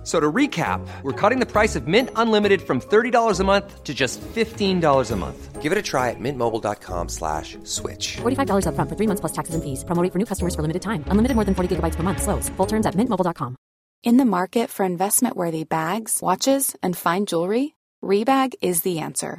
F- So to recap, we're cutting the price of Mint Unlimited from $30 a month to just $15 a month. Give it a try at mintmobile.com slash switch. $45 upfront for three months plus taxes and fees. Promo rate for new customers for limited time. Unlimited more than 40 gigabytes per month. Slows. Full terms at mintmobile.com. In the market for investment worthy bags, watches, and fine jewelry, Rebag is the answer.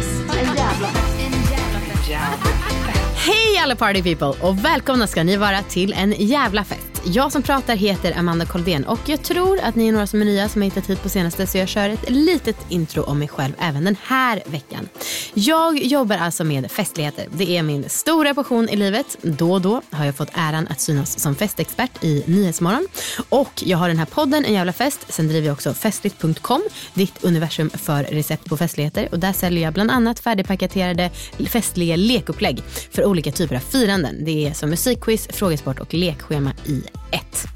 Hej alla party people och välkomna ska ni vara till en jävla fest. Jag som pratar heter Amanda Koldén och jag tror att ni är några som är nya som har hittat hit på senaste så jag kör ett litet intro om mig själv även den här veckan. Jag jobbar alltså med festligheter. Det är min stora passion i livet. Då och då har jag fått äran att synas som festexpert i Nyhetsmorgon. Och jag har den här podden En jävla fest. Sen driver jag också festligt.com, ditt universum för recept på festligheter. Och där säljer jag bland annat färdigpaketerade festliga lekupplägg för olika typer av firanden. Det är som musikquiz, frågesport och lekschema i ett.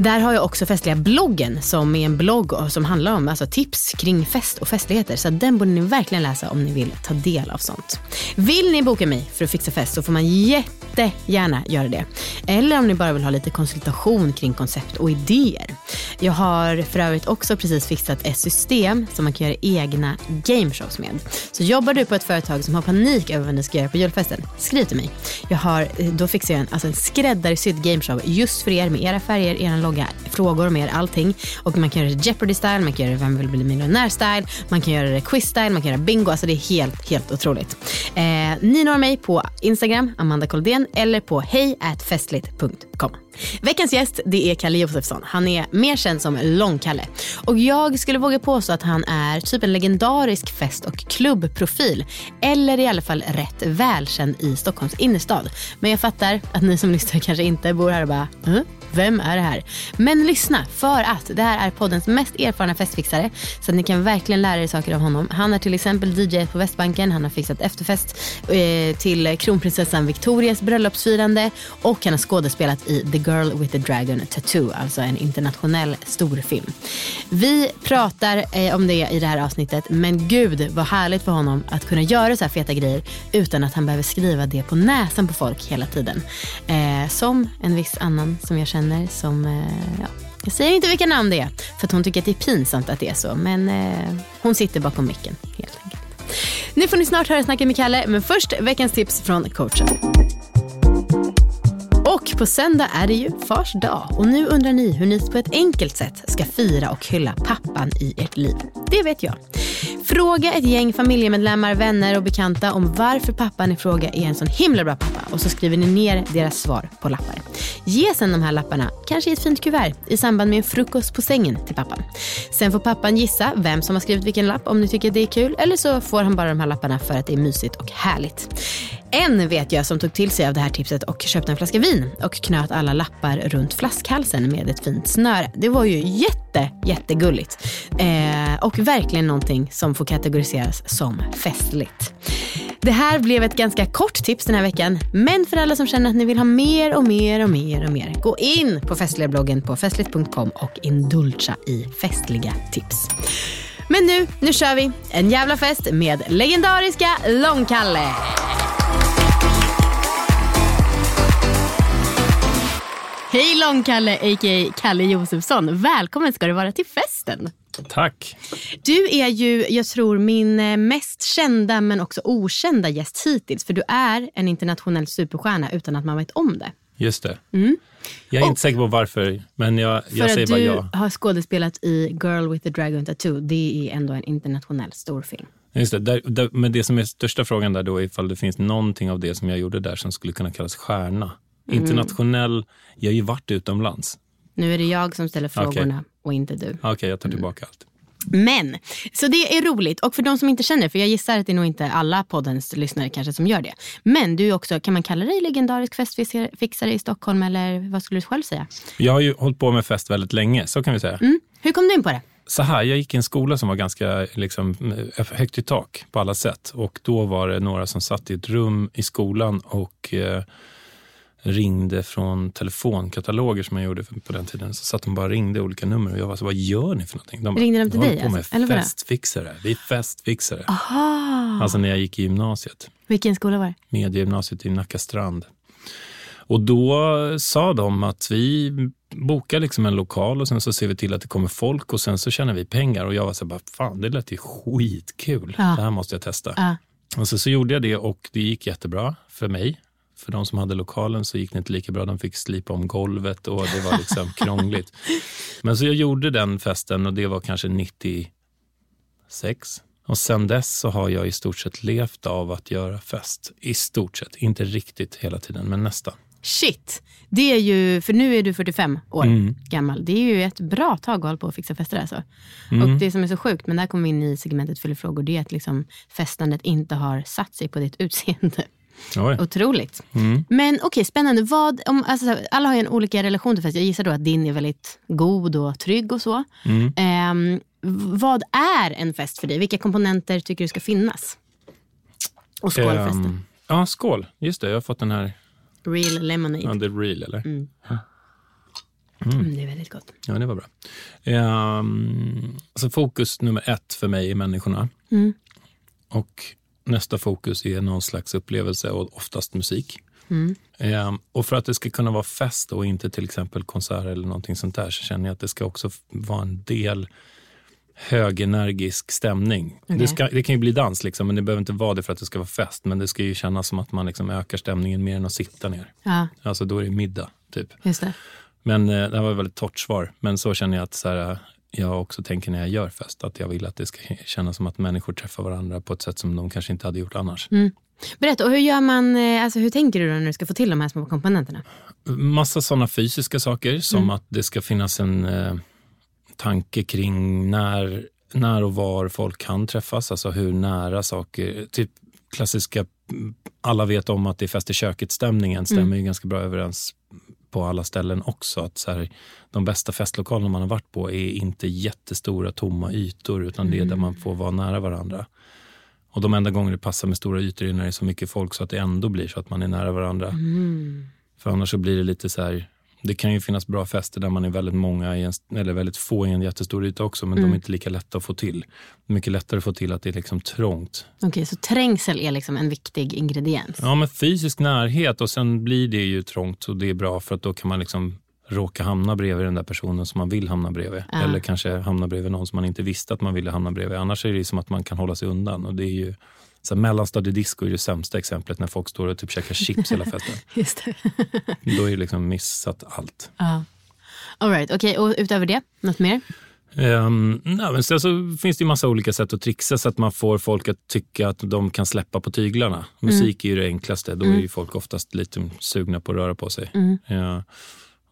Där har jag också festliga bloggen som är en blogg som handlar om alltså, tips kring fest och festligheter. Så den borde ni verkligen läsa om ni vill ta del av sånt. Vill ni boka mig för att fixa fest så får man jättegärna göra det. Eller om ni bara vill ha lite konsultation kring koncept och idéer. Jag har för övrigt också precis fixat ett system som man kan göra egna gameshows med. Så jobbar du på ett företag som har panik över vad ni ska göra på julfesten, skriv till mig. Jag har, eh, då fixar jag en, alltså en skräddarsydd gameshow just för er med era färger, er fråga, frågor om er, allting. Och man kan göra det Jeopardy-style, man kan göra det Vem vill bli miljonär-style, man kan göra det quiz-style, man kan göra bingo. Alltså det är helt, helt otroligt. Eh, ni når mig på Instagram, Amanda Koldén, eller på hejatfestligt.com. Veckans gäst det är Kalle Josefsson. Han är mer känd som Långkalle. Och jag skulle våga påstå att han är typ en legendarisk fest och klubbprofil. Eller i alla fall rätt välkänd i Stockholms innerstad. Men jag fattar att ni som lyssnar kanske inte bor här och bara uh, vem är det här? Men lyssna för att det här är poddens mest erfarna festfixare. Så att ni kan verkligen lära er saker av honom. Han är till exempel DJ på Västbanken. Han har fixat efterfest eh, till kronprinsessan Victorias bröllopsfirande. Och han har skådespelat i The Girl with the Dragon Tattoo. Alltså en internationell storfilm. Vi pratar eh, om det i det här avsnittet. Men gud vad härligt för honom att kunna göra så här feta grejer utan att han behöver skriva det på näsan på folk hela tiden. Eh, som en viss annan som jag känner som, eh, ja, jag säger inte vilka namn det är för att hon tycker att det är pinsamt att det är så. Men eh, hon sitter bakom micken helt enkelt. Nu får ni snart höra snacket med Kalle, men först veckans tips från coachen. Och på söndag är det ju fars dag och nu undrar ni hur ni på ett enkelt sätt ska fira och hylla pappan i ert liv. Det vet jag. Fråga ett gäng familjemedlemmar, vänner och bekanta om varför pappan i fråga är en sån himla bra pappa och så skriver ni ner deras svar på lappar. Ge sen de här lapparna, kanske i ett fint kuvert, i samband med en frukost på sängen till pappan. Sen får pappan gissa vem som har skrivit vilken lapp om ni tycker att det är kul eller så får han bara de här lapparna för att det är mysigt och härligt. En vet jag som tog till sig av det här tipset och köpte en flaska vin och knöt alla lappar runt flaskhalsen med ett fint snöre. Det var ju jätte, jättegulligt. Eh, och verkligen någonting som får kategoriseras som festligt. Det här blev ett ganska kort tips den här veckan, men för alla som känner att ni vill ha mer och mer och mer och mer, gå in på festliga-bloggen på festligt.com och indulcha i festliga tips. Men nu, nu kör vi en jävla fest med legendariska Långkalle. Hej Långkalle, a.k.a. Kalle Josefsson. Välkommen ska du vara till festen. Tack. Du är ju, jag tror, min eh, mest kända men också okända gäst hittills. För du är en internationell superstjärna utan att man vet om det. Just det. Jag är inte säker på varför, men jag, För jag säger att bara du ja. har skådespelat i Girl with the Dragon Tattoo. Det är ändå en internationell storfilm. Just det. Där, där, men det som är största frågan där då är ifall det finns någonting av det som jag gjorde där som skulle kunna kallas stjärna. Mm. Internationell, jag har ju varit utomlands. Nu är det jag som ställer frågorna och inte du. Okej, jag tar tillbaka allt. Men, så det är roligt. Och för de som inte känner, för jag gissar att det är nog inte alla poddens lyssnare kanske som gör det. Men du är också, kan man kalla dig legendarisk festfixare i Stockholm eller vad skulle du själv säga? Jag har ju hållit på med fest väldigt länge, så kan vi säga. Mm. Hur kom du in på det? Så här, jag gick i en skola som var ganska liksom, högt i tak på alla sätt. Och då var det några som satt i ett rum i skolan och eh, ringde från telefonkataloger som jag gjorde på den tiden. Så satt de bara och ringde olika nummer och jag var så, vad gör ni för någonting? De bara, Ringde de till "Vi håller dig, på med alltså? Festfixare. Vi är festfixare. Aha. Alltså när jag gick i gymnasiet. Vilken skola var det? Mediegymnasiet i Nacka strand. Och då sa de att vi bokar liksom en lokal och sen så ser vi till att det kommer folk och sen så tjänar vi pengar. Och jag var så här, fan det lät ju skitkul. Ja. Det här måste jag testa. Ja. Och så, så gjorde jag det och det gick jättebra för mig. För de som hade lokalen så gick det inte lika bra. De fick slipa om golvet och det var liksom krångligt. Men så jag gjorde den festen och det var kanske 96. Och sen dess så har jag i stort sett levt av att göra fest. I stort sett, inte riktigt hela tiden, men nästan. Shit, det är ju, för nu är du 45 år Mm. gammal. Det är ju ett bra tag att hålla på och fixa fester alltså. Mm. Och det som är så sjukt, men där kommer vi in i segmentet fyller frågor, det är att liksom festandet inte har satt sig på ditt utseende. Oj. Otroligt. Mm. Men okej, spännande. Vad, om, alltså, alla har ju en olika relation till fest. Jag gissar då att din är väldigt god och trygg och så. Mm. V- vad är en fest för dig? Vilka komponenter tycker du ska finnas? Och skål. Ehm, ja, skål. Just det, jag har fått den här. Real lemonade. Ja, det är real, eller? Mm, det är väldigt gott. Ja, det var bra. Ehm, alltså fokus nummer ett för mig är människorna. Mm. Och nästa fokus är någon slags upplevelse och oftast musik. Mm. Ehm, och för att det ska kunna vara fest och inte till exempel konsert eller någonting sånt där så känner jag att det ska också vara en del högenergisk stämning. Okej. Det, ska, det kan ju bli dans, liksom, men det behöver inte vara det för att det ska vara fest. Men det ska ju kännas som att man liksom ökar stämningen mer än att sitta ner. Ja, Alltså då är det middag, typ. just det. Men eh, det här var ett väldigt torrt svar. Men så känner jag att så här, jag också tänker när jag gör fest. Att jag vill att det ska kännas som att människor träffar varandra på ett sätt som de kanske inte hade gjort annars. Berätta, och hur gör man, eh, alltså hur tänker du när du ska få till de här små komponenterna? Massa sådana fysiska saker som att det ska finnas en eh, tanke kring när, när och var folk kan träffas. Alltså hur nära saker, typ klassiska, mm, alla vet om att det är fest i köket-stämningen stämmer ju ganska bra överens på alla ställen också. Att så här, de bästa festlokalerna man har varit på är inte jättestora tomma ytor utan det är där man får vara nära varandra. Och de enda gånger det passar med stora ytor är när det är så mycket folk så att det ändå blir så att man är nära varandra. För annars så blir det lite så här, det kan ju finnas bra fester där man är väldigt många, en, eller väldigt få i en jättestor yta också, men de är inte lika lätta att få till. Mycket lättare att få till att det är liksom trångt. Okej, så trängsel är liksom en viktig ingrediens. Ja, men fysisk närhet och sen blir det ju trångt och det är bra för att då kan man liksom råka hamna bredvid den där personen som man vill hamna bredvid. Eller kanske hamna bredvid någon som man inte visste att man ville hamna bredvid. Annars är det som att man kan hålla sig undan. Och det är ju, så mellanstadiedisco är det sämsta exemplet när folk står och typ käkar chips hela festen. Just det. Då är det liksom missat allt. ja. All right, okej, och utöver det, något mer? Um, nej, men sen så finns det ju massa olika sätt att trixa så att man får folk att tycka att de kan släppa på tyglarna. Musik är ju det enklaste. Då är ju folk oftast lite sugna på att röra på sig. Ja.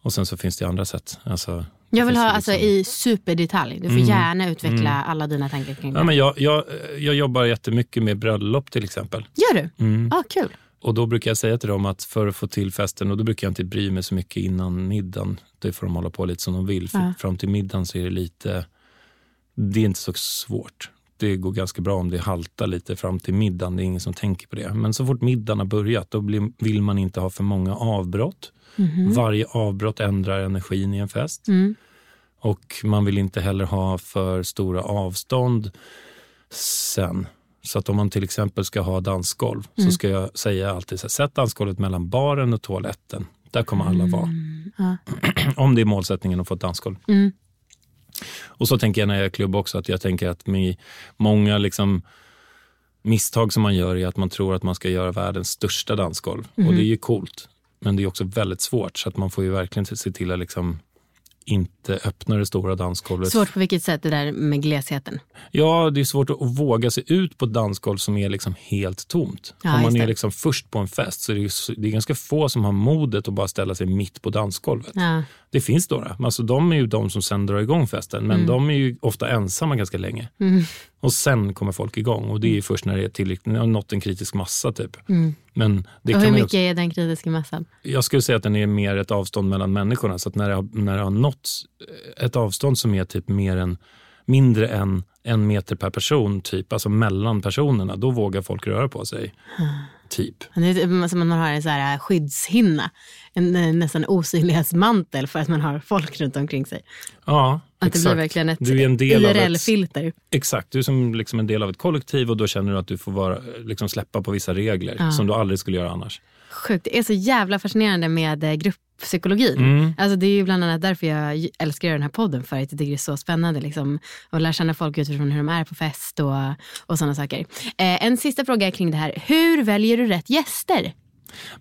Och sen så finns det andra sätt. Alltså, Jag vill ha alltså, liksom- i superdetalj. Du får gärna utveckla alla dina tankar kring det. Ja, men jag, jag, jag jobbar jättemycket med bröllop till exempel. Gör du? Mm. Ah, kul. Och då brukar jag säga till dem att för att få till festen, och då brukar jag inte bry mig så mycket innan middagen. Det får de hålla på lite som de vill. För Ja. fram till middagen så är det lite, det är inte så svårt. Det går ganska bra om det haltar lite fram till middagen. Det är ingen som tänker på det. Men så fort middagen har börjat, då blir, vill man inte ha för många avbrott. Varje avbrott ändrar energin i en fest. Och man vill inte heller ha för stora avstånd sen. Så att om man till exempel ska ha dansgolv så ska jag säga alltid så här, sätt dansgolvet mellan baren och toaletten. Där kommer alla vara. om det är målsättningen att få ett dansgolv. Och så tänker jag när jag är klubb också, att jag tänker att med många liksom misstag som man gör är att man tror att man ska göra världens största dansgolv. Och det är ju coolt, men det är också väldigt svårt. Så att man får ju verkligen se till att liksom inte öppna det stora dansgolvet. Svårt på vilket sätt det där med glesheten? Ja, det är svårt att våga sig ut på ett dansgolv som är liksom helt tomt. Ja, Om man är liksom först på en fest så är det, ju- det är ganska få som har modet att bara ställa sig mitt på dansgolvet. Ja. Det finns några. Alltså, de är ju de som sen drar igång festen, men de är ju ofta ensamma ganska länge. Och sen kommer folk igång och det är först när det är tillräckligt, när har nått en kritisk massa. typ. Men det Och hur mycket också, är den kritiska massan? jag skulle säga att den är mer ett avstånd mellan människorna. Så att när det, har, när det har nått ett avstånd som är typ mer än, mindre än en meter per person, typ, alltså mellan personerna, då vågar folk röra på sig. Typ. Det är typ som man har en så här skyddshinna, en nästan osynlighetsmantel för att man har folk runt omkring sig. Ja, Att exakt. det blir verkligen ett du är en del av ett, IRL-filter. Exakt, du är som liksom en del av ett kollektiv och då känner du att du får vara, liksom släppa på vissa regler som du aldrig skulle göra annars. Sjukt. Det är så jävla fascinerande med eh, grupppsykologin. Mm. Alltså det är ju bland annat därför jag älskar den här podden. För att jag tycker det är så spännande liksom, att lära känna folk utifrån hur de är på fest och, och sådana saker. Eh, en sista fråga kring det här. Hur väljer du rätt gäster?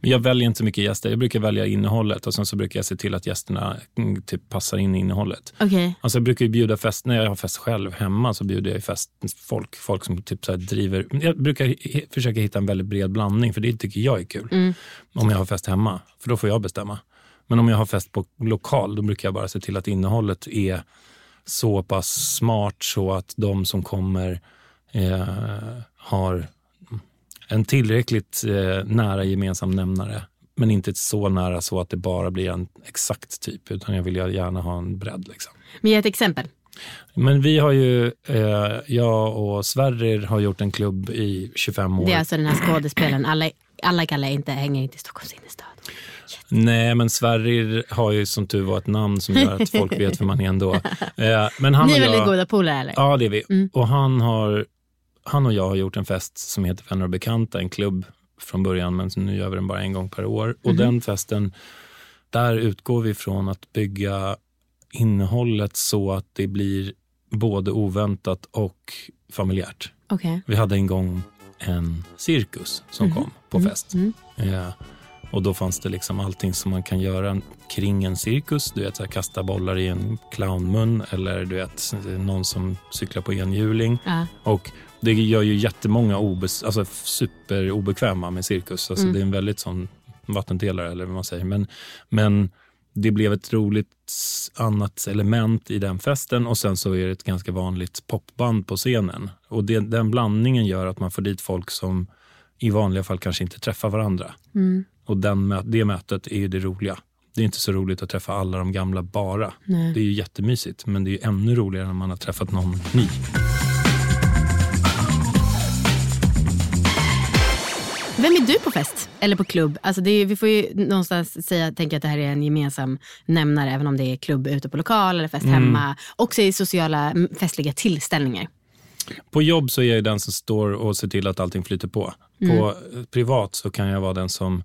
Men jag väljer inte så mycket gäster. Jag brurkar välja innehållet och sen så brukar jag se till att gästerna mm, typ passar in i innehållet. Okej. Alltså jag brukar ju bjuda fest, när jag har fest själv hemma så bjuder jag fest folk, folk som typ så driver. Jag brukar försöka hitta en väldigt bred blandning för det tycker jag är kul. Om jag har fest hemma, för då får jag bestämma. Men om jag har fest på lokal, då brukar jag bara se till att innehållet är så pass smart så att de som kommer eh, har en tillräckligt eh, nära gemensam nämnare. Men inte så nära så att det bara blir en exakt typ, utan jag vill gärna ha en bredd. Liksom. Men ge ett exempel. Men vi har ju, eh, jag och Sverrir har gjort en klubb i 25 år. Det är alltså den här skådespelaren. Alla, alla kallar inte, hänger inte i Stockholms innerstad. Nej, men Sverrir har ju som tur var ett namn som gör att folk vet vem han är ändå. Eh, men han Ni är väldigt jag, goda polare eller? Ja, det är vi. Och han, har, han och jag har gjort en fest som heter Vänner och bekanta, en klubb från början, men nu gör vi den bara en gång per år. Och den festen, där utgår vi från att bygga innehållet så att det blir både oväntat och familjärt. Okej. Vi hade en gång en cirkus som kom på fest. Ja. Och då fanns det liksom allting som man kan göra kring en cirkus. Du vet, så här, kasta bollar i en clownmun eller du vet, någon som cyklar på enhjuling. Ja. Och det gör ju jättemånga obes, alltså superobekväma med cirkus. Alltså Det är en väldigt sån vattendelare eller vad man säger. Men, men det blev ett roligt annat element i den festen och sen så är det ett ganska vanligt popband på scenen. Och det, den blandningen gör att man får dit folk som i vanliga fall kanske inte träffar varandra. Och den, det mötet är ju det roliga. Det är inte så roligt att träffa alla de gamla bara. Det är ju jättemysigt, men det är ännu roligare när man har träffat någon ny. Vem är du på fest? Eller på klubb? Alltså är, vi får ju någonstans säga, tänka att det här är en gemensam nämnare även om det är klubb ute på lokal eller fest hemma. Också i sociala mm, festliga tillställningar. På jobb så är jag den som står och ser till att allting flyter på. På eh, privat så kan jag vara den som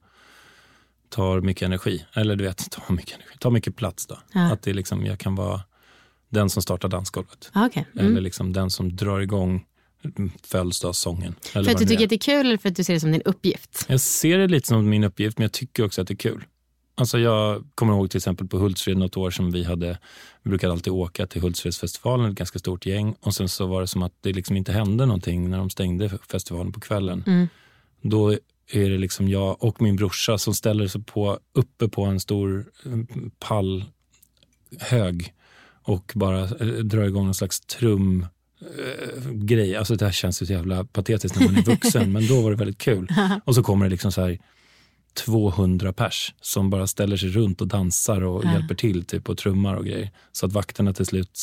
tar mycket energi. Eller du vet, tar mycket energi. Tar mycket plats då. Att det är liksom, jag kan vara den som startar dansgolvet. Ah, okay. Eller mm. liksom den som drar igång mm, födelsedagssången. För att du tycker är. att det är kul eller för att du ser det som din uppgift? Jag ser det lite som min uppgift, men jag tycker också att det är kul. Alltså jag kommer ihåg till exempel på Hultsfred något år som vi hade, vi brukade alltid åka till Hultsfredsfestivalen, ett ganska stort gäng. Och sen så var det som att det liksom inte hände någonting när de stängde festivalen på kvällen. Då är det liksom jag och min brorsa som ställer sig på, uppe på en stor mm, pallhög och bara eh, drar igång en slags trum eh, grej. Alltså det här känns ju så jävla patetiskt när man är vuxen, men då var det väldigt kul. Och så kommer det liksom så här 200 pers som bara ställer sig runt och dansar och hjälper till typ och trummar och grejer. Så att vakterna till slut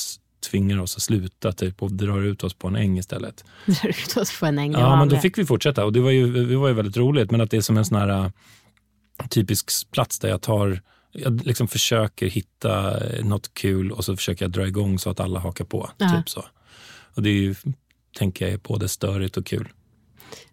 tvingar oss att sluta typ och drar ut oss på en äng istället. Drar ut oss på en äng. Ja, men då fick vi fortsätta och det var ju, det var ju väldigt roligt. Men att det är som en sån här äh, typisk plats där jag tar jag liksom försöker hitta eh, något kul och så försöker jag dra igång så att alla hakar på. Ja. Typ så. Och det är ju, tänker jag, är både störigt och kul.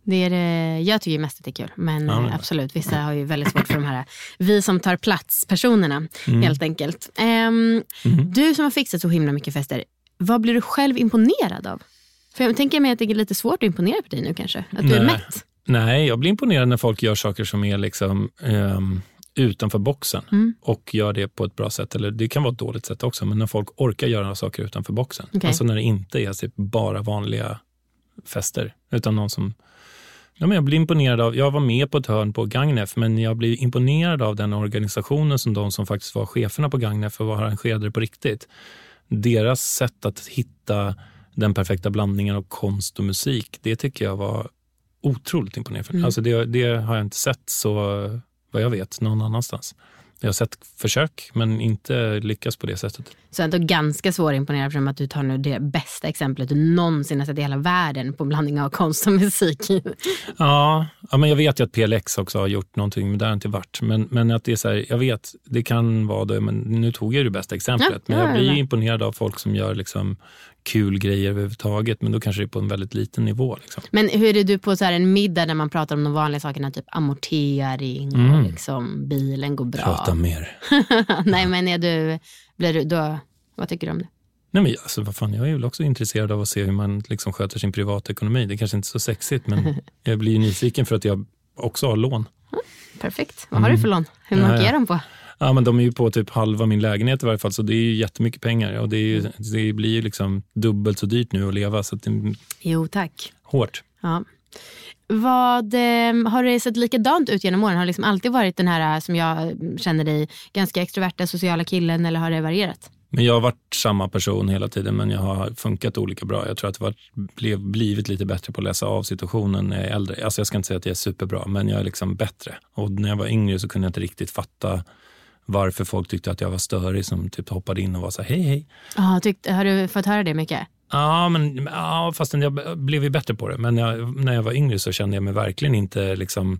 Det är, det- jag tycker mest att det är kul. Men Ja, absolut, vissa har ju väldigt svårt för de här vi som tar plats-personerna. Mm. Helt enkelt. Ehm, Mm-hmm. Du som har fixat så himla mycket fester, vad blir du själv imponerad av? För jag tänker mig att det är lite svårt att imponera på dig nu kanske. Att du är Nej. mätt. Nej, jag blir imponerad när folk gör saker som är liksom ehm, utanför boxen Mm. och gör det på ett bra sätt. Eller det kan vara ett dåligt sätt också, men när folk orkar göra saker utanför boxen. Okej. Alltså när det inte är typ bara vanliga fester, utan någon som Ja, men jag blir imponerad av, jag var med på ett hörn på Gagnef, men jag blir imponerad av den organisationen som de som faktiskt var cheferna på Gagnef och var arrangerade på riktigt. Deras sätt att hitta den perfekta blandningen av konst och musik, det tycker jag var otroligt imponerande. Mm. Alltså det, det har jag inte sett så, vad jag vet, någon annanstans. Jag har sett försök, men inte lyckats på det sättet. Så ändå ganska svårimponerad eftersom att du tar nu det bästa exemplet du någonsin har sett i hela världen på blandning av konst och musik. Ja, ja men jag vet ju att PLX också har gjort någonting, men det har inte varit. Men, men att det är så här, jag vet, det kan vara det, men nu tog jag det bästa exemplet. Ja, men ja, jag blir ju imponerad av folk som gör liksom kul grejer överhuvudtaget, men då kanske det är på en väldigt liten nivå. Liksom. Men hur är du på så här en middag där man pratar om de vanliga sakerna, typ amortering och Mm. liksom bilen går bra? Prata mer. Nej men är du, blir du, då, vad tycker du om det? Nej, men alltså, vad fan, jag är väl också intresserad av att se hur man liksom sköter sin privatekonomi. Det är kanske inte är så sexigt, men jag blir nyfiken för att jag också har lån. Perfekt. Vad har du för lån? Hur mycket ja. är de på? Ja, men de är ju på typ halva min lägenhet i varje fall, så det är ju jättemycket pengar. Och det, ju, det blir ju liksom dubbelt så dyrt nu att leva, så att det Jo tack. hårt. Ja. Vad, eh, har det sett likadant ut genom åren? Har det liksom alltid varit den här eh, som jag känner dig, ganska extroverta sociala killen eller har det varierat? Men jag har varit samma person hela tiden, men jag har funkat olika bra. Jag tror att jag blev, blivit lite bättre på att läsa av situationen när jag är äldre. Alltså jag ska inte säga att jag är superbra, men jag är liksom bättre. Och när jag var yngre så kunde jag inte riktigt fatta varför folk tyckte att jag var störig som typ hoppade in och var så här, hej hej. Ja, tyckt, har du fått höra det mycket? Ja, men, ja, fast jag blev ju bättre på det. Men jag, när jag var yngre så kände jag mig verkligen inte liksom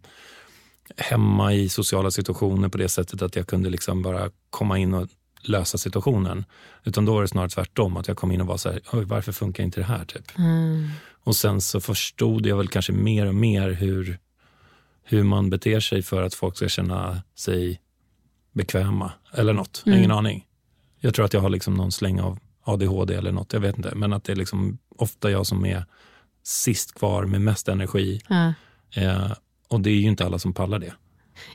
hemma i sociala situationer på det sättet att jag kunde liksom bara komma in och lösa situationen. Utan då var det snarare tvärtom, att jag kom in och var så här, varför funkar inte det här? Typ. Och sen så förstod jag väl kanske mer och mer hur, hur man beter sig för att folk ska känna sig bekväma eller något. Ingen aning. Jag tror att jag har liksom någon släng av ADHD eller något, jag vet inte. Men att det är liksom ofta jag som är sist kvar med mest energi. Ja. Eh, och det är ju inte alla som pallar det.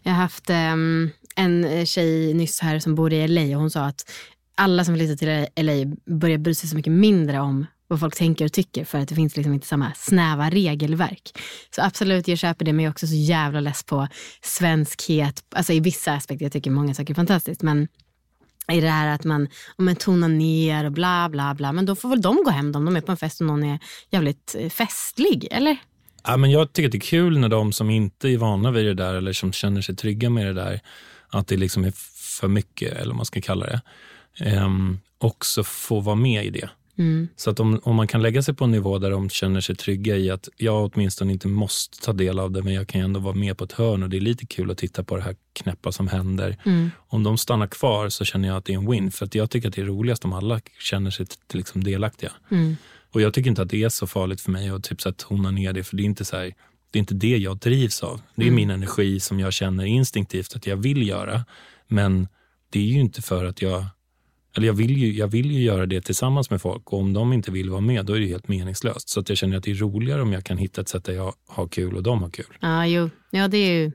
Jag har haft um, en eh, tjej nyss här som bor i LA och hon sa att alla som flyttar till LA börjar bry sig så mycket mindre om vad folk tänker och tycker för att det finns liksom inte samma snäva regelverk. Så absolut, jag köper det men jag är också så jävla less på svenskhet. Alltså i vissa aspekter, jag tycker många saker är fantastiskt men i det här att man, om man tonar ner och bla bla bla. Men då får väl de gå hem om de är på en fest och någon är jävligt eh, festlig, eller? Ja, men jag tycker att det är kul när de som inte är vana vid det där eller som känner sig trygga med det där, att det liksom är för mycket, eller vad man ska kalla det, ehm, också får vara med i det. Så att om, om man kan lägga sig på en nivå där de känner sig trygga i att jag åtminstone inte måste ta del av det, men jag kan ändå vara med på ett hörn och det är lite kul att titta på det här knäppa som händer. Om de stannar kvar så känner jag att det är en win, för att jag tycker att det är roligast om alla känner sig liksom delaktiga. Och jag tycker inte att det är så farligt för mig att typ så här tona ner det, för det är inte så här, det är inte det jag drivs av. Det är min energi som jag känner instinktivt att jag vill göra. Men det är ju inte för att jag, eller jag vill ju, jag vill ju göra det tillsammans med folk och om de inte vill vara med då är det helt meningslöst. Så att jag känner att det är roligare om jag kan hitta ett sätt där jag har kul och de har kul. Ja, jo. Ja, det är ju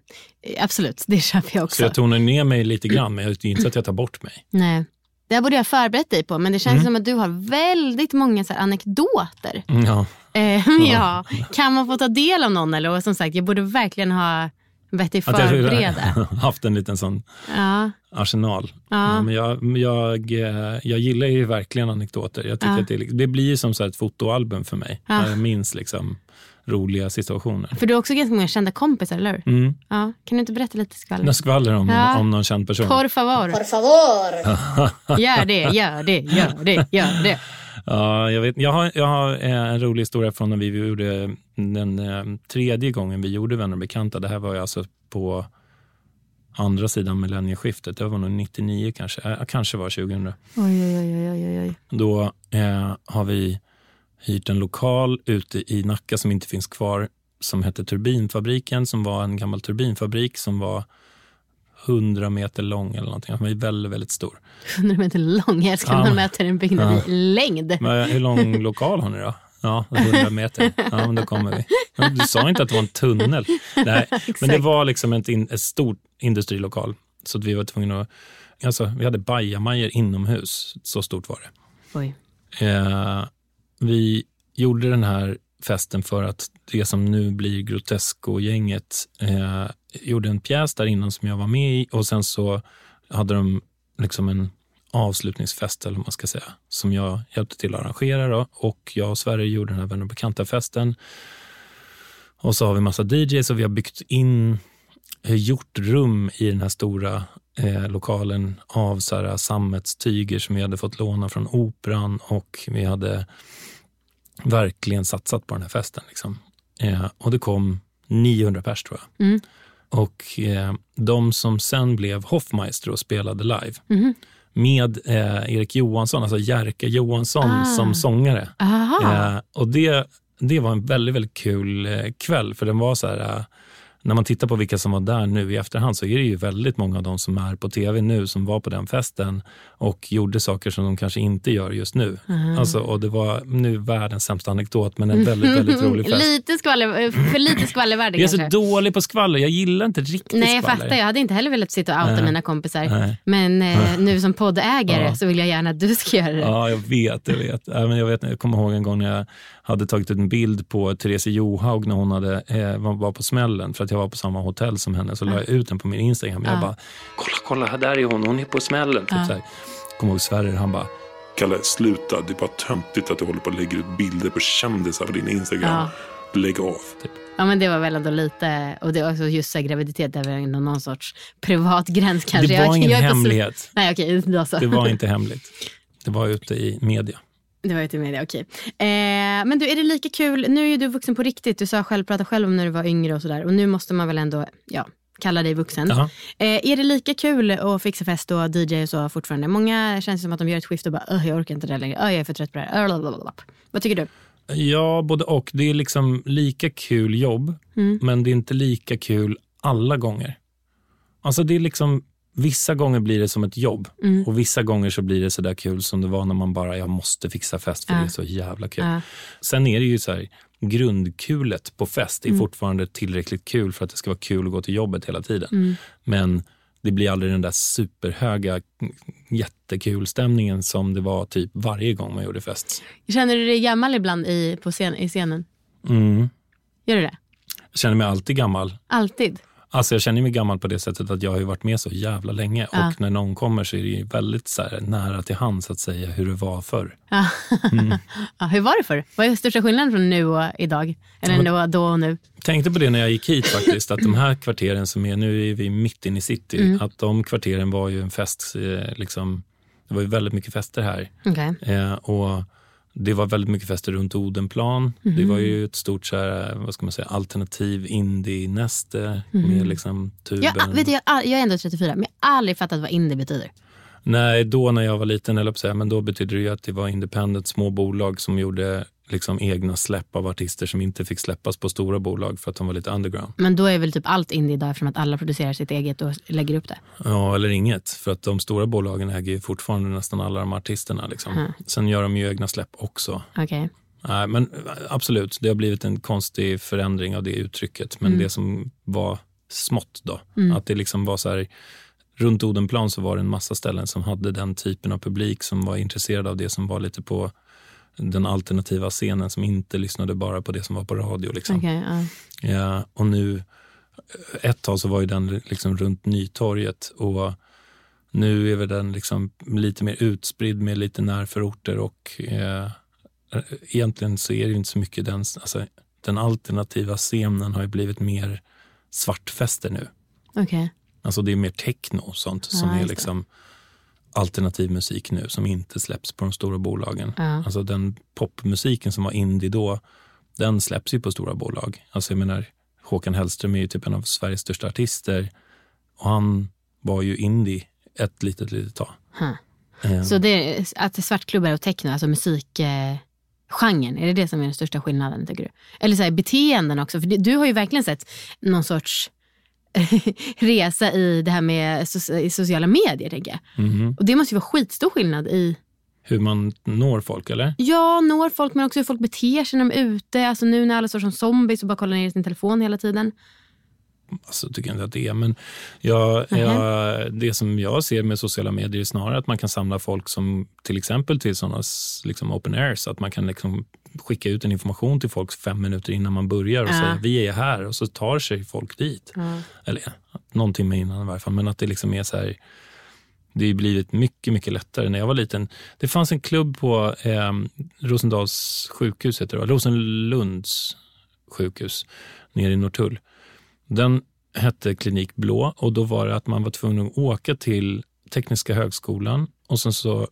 absolut, det köper jag också. Så jag tonar ner mig lite grann, men det är inte så att jag tar bort mig. Nej. Det här borde jag ha förberett dig på, men det känns som att du har väldigt många så anekdoter. Ja. Eh, ja. Kan man få ta del av någon? Eller? Och som sagt, jag borde verkligen ha bett dig Att jag förbereda. haft en liten sån Ja. arsenal. Ja. men jag, jag, eh, jag gillar ju verkligen anekdoter. Jag tycker Ja. att det, är- det blir som så ett fotoalbum för mig. Ja. Jag minns liksom roliga situationer. För du har också ganska många kända kompisar, eller hur? Mm. Ja. Kan du inte berätta lite skvaller? Några skvaller om, Ja. om någon känd person. Por favor. Por favor. gör det, gör det, gör det, gör det. Ja, jag, vet, jag har, jag har eh, en rolig historia från när vi gjorde den eh, tredje gången vi gjorde Vänner och bekanta. Det här var ju alltså på andra sidan millennieskiftet. Det var nog 99 kanske, eh, kanske var 2000. Oj, oj, oj, oj, oj, oj. Då eh, har vi hyrt en lokal ute i Nacka som inte finns kvar som hette Turbinfabriken som var en gammal turbinfabrik som var 100 meter lång eller någonting. Den var väldigt, väldigt stor. 100 meter lång. Jag älskar när Ja. man mäter en byggnad Ja. i längd. Men hur lång lokal har ni då? Ja, 100 meter. Ja, men då kommer vi. Du sa inte att det var en tunnel. Nej, men det var liksom ett, in, ett stort industrilokal. Så att vi var tvungna att... Alltså, vi hade bajamajor inomhus. Så stort var det. Oj. Eh, vi gjorde den här festen för att det som nu blir Grotesco-gänget eh, gjorde en pjäs där innan som jag var med i och sen så hade de liksom en avslutningsfest eller vad man ska säga som jag hjälpte till att arrangera då. och jag och Sverige gjorde den här vänner och bekanta-festen. Och så har vi massa DJs och vi har byggt in, eh, gjort rum i den här stora eh, lokalen av så här, sammetstyger som vi hade fått låna från operan och vi hade verkligen satsat på den här festen. Liksom. Eh, och det kom 900 pers tror jag. Mm. Och eh, de som sen blev Hoffmeister och spelade live Mhm. med eh, Erik Johansson, alltså Jerka Johansson Ah. som sångare. Eh, och det, det var en väldigt, väldigt kul eh, kväll för den var så här eh, när man tittar på vilka som var där nu i efterhand så är det ju väldigt många av dem som är på tv nu som var på den festen och gjorde saker som de kanske inte gör just nu. Alltså, och det var nu världens sämsta anekdot men en väldigt, väldigt rolig fest. lite skvaller, för lite skvallervärde Jag är kanske. så dålig på skvaller, jag gillar inte riktigt Nej jag skvaller. fattar, jag hade inte heller velat sitta och outa Nej. mina kompisar. Nej. Men eh, nu som poddägare Ja. så vill jag gärna att du ska göra det. Ja, jag vet. Jag vet. Men jag, vet jag kommer ihåg en gång när jag hade tagit en bild på Therese Johaug när hon hade, eh, var på smällen för att jag var på samma hotell som henne. Så la jag ut den på min Instagram. Jag bara, kolla, kolla, här där är hon. Hon är på smällen. Typ så här. Kommer ihåg Sverrir, han bara, Kalle, sluta. Det är bara töntigt att du håller på och lägger ut bilder på kändisar på din Instagram. Lägg av. Ja men det var väl ändå lite, och det var också just så här, graviditet, det var ändå någon sorts privat gräns kanske. det var Jag- ingen jag hemlighet. Nej okej, då så. Det var inte hemligt. Det var ute i media. Det var ju till media, okej. Eh, men du, är det lika kul, nu är du vuxen på riktigt, du sa själv, prata själv om när du var yngre och sådär. Och nu måste man väl ändå, ja, kalla dig vuxen. Eh, är det lika kul att fixa fest och DJ och så fortfarande? Många känns som att de gör ett skifte och bara, "Öh, jag orkar inte det längre, jag är för trött på det här. Blablabla. Vad tycker du? Ja, både och. Det är liksom lika kul jobb, men det är inte lika kul alla gånger. Alltså det är liksom, vissa gånger blir det som ett jobb och vissa gånger så blir det så där kul som det var när man bara, jag måste fixa fest för Ja. det är så jävla kul. Ja. Sen är det ju så här, grundkulet på fest är fortfarande tillräckligt kul för att det ska vara kul att gå till jobbet hela tiden. Men det blir aldrig den där superhöga, jättekul stämningen som det var typ varje gång man gjorde fest. Känner du dig gammal ibland i, på scen, i scenen? Mm. Gör du det? Jag känner mig alltid gammal. Alltid? Alltså jag känner mig gammal på det sättet att jag har ju varit med så jävla länge Ja. och när någon kommer så är det ju väldigt så här, nära till hands att säga hur det var förr. Ja. Mm. ja, hur var det för? Vad är största skillnaden från nu och idag? Eller då, då och nu? Tänkte på det när jag gick hit faktiskt, att de här kvarteren som är, nu är vi mitt inne i city, Mm. att de kvarteren var ju en fest, eh, liksom, det var ju väldigt mycket fester här. Okej. Eh, och det var väldigt mycket fester runt Odenplan. Det var ju ett stort så här, vad ska man säga, alternativ indie-näste med liksom tuben. Jag, vet du, jag, jag är ändå 34, men jag har aldrig fattat vad indie betyder. Nej, då när jag var liten, eller säga, men då betydde det ju att det var independent, små bolag som gjorde liksom egna släpp av artister som inte fick släppas på stora bolag för att de var lite underground. Men då är väl typ allt indie idag eftersom att alla producerar sitt eget och lägger upp det. Ja, eller inget. För att de stora bolagen äger ju fortfarande nästan alla de artisterna. Liksom. Sen gör de ju egna släpp också. Okej. Nej, men absolut, det har blivit en konstig förändring av det uttrycket. Men det som var smått då, att det liksom var så här, runt Odenplan så var det en massa ställen som hade den typen av publik som var intresserad av det som var lite på den alternativa scenen som inte lyssnade bara på det som var på radio. Liksom. Okej, ja. Ja, och nu, ett tag så var ju den liksom runt Nytorget och nu är väl den liksom lite mer utspridd med lite närförorter och eh, egentligen så är det ju inte så mycket den, alltså, den alternativa scenen har ju blivit mer svartfester nu. Okej. Alltså det är mer techno och sånt som Ja, är just det. Alternativ musik nu som inte släpps på de stora bolagen. Ja. Alltså den popmusiken som var indie då, den släpps ju på stora bolag. Alltså jag menar, Håkan Hellström är ju typ en av Sveriges största artister och han var ju indie ett litet, litet tag. Eh, Så det att svartklubbar och techno, alltså musikgenren, eh, är det det som är den största skillnaden tycker du? Eller så här, beteenden också, för du har ju verkligen sett någon sorts resa i det här med so- i sociala medier tänker jag. mhm. Och det måste ju vara skitstor skillnad i, Hur man når folk, eller? ja, når folk men också hur folk beter sig när de är ute. Alltså nu när alla står som zombies och bara kollar ner i sin telefon hela tiden. Alltså, tycker jag inte att det är. Men jag, jag, det som jag ser med sociala medier är snarare att man kan samla folk som till exempel till sådana liksom open airs. Att man kan liksom skicka ut en information till folk fem minuter innan man börjar och Ja. säga vi är här och så tar sig folk dit. Eller ja, någon timme innan i varje fall. Men att det liksom är så här, det har blivit mycket, mycket lättare. När jag var liten, det fanns en klubb på eh, Rosendals sjukhus, heter det? Rosenlunds sjukhus nere i Norrtull. Den hette Klinik Blå och då var det att man var tvungen att åka till Tekniska högskolan och sen så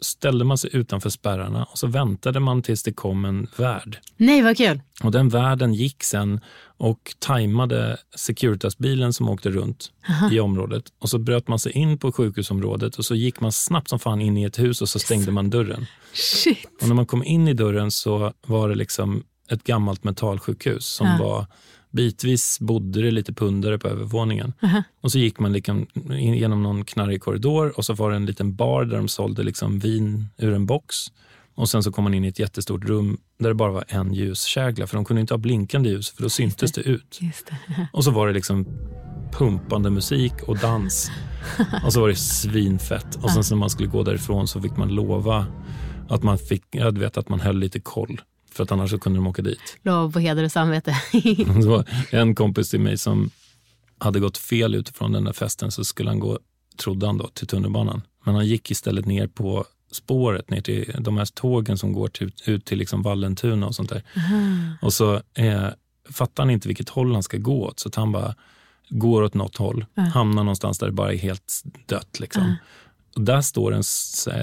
ställde man sig utanför spärrarna och så väntade man tills det kom en värd. Nej, vad kul. Och den värden gick sen och tajmade Securitasbilen som åkte runt i området. Och så bröt man sig in på sjukhusområdet och så gick man snabbt som fan in i ett hus och så stängde man dörren. Shit. Och när man kom in i dörren så var det liksom ett gammalt mentalsjukhus som Ja. var Bitvis bodde det lite pundare på övervåningen. Och så gick man liksom genom någon knarrig korridor och så var det en liten bar där de sålde liksom vin ur en box. Och sen så kom man in i ett jättestort rum där det bara var en ljuskägla för de kunde inte ha blinkande ljus för då syntes det ut. Just det. Och så var det liksom pumpande musik och dans. Och så var det svinfett. Och sen när man skulle gå därifrån så fick man lova att man fick, jag vet att man höll lite koll. För att annars så kunde de åka dit. Lov på heder och samvete. Det var en kompis till mig som hade gått fel utifrån den där festen så skulle han gå, trodde han då, till tunnelbanan. Men han gick istället ner på spåret, ner till de här tågen som går till, ut till liksom Vallentuna och sånt där. Och så eh, fattar han inte vilket håll han ska gå åt så han bara går åt något håll, hamnar någonstans där det bara är helt dött. Liksom. Och där står en,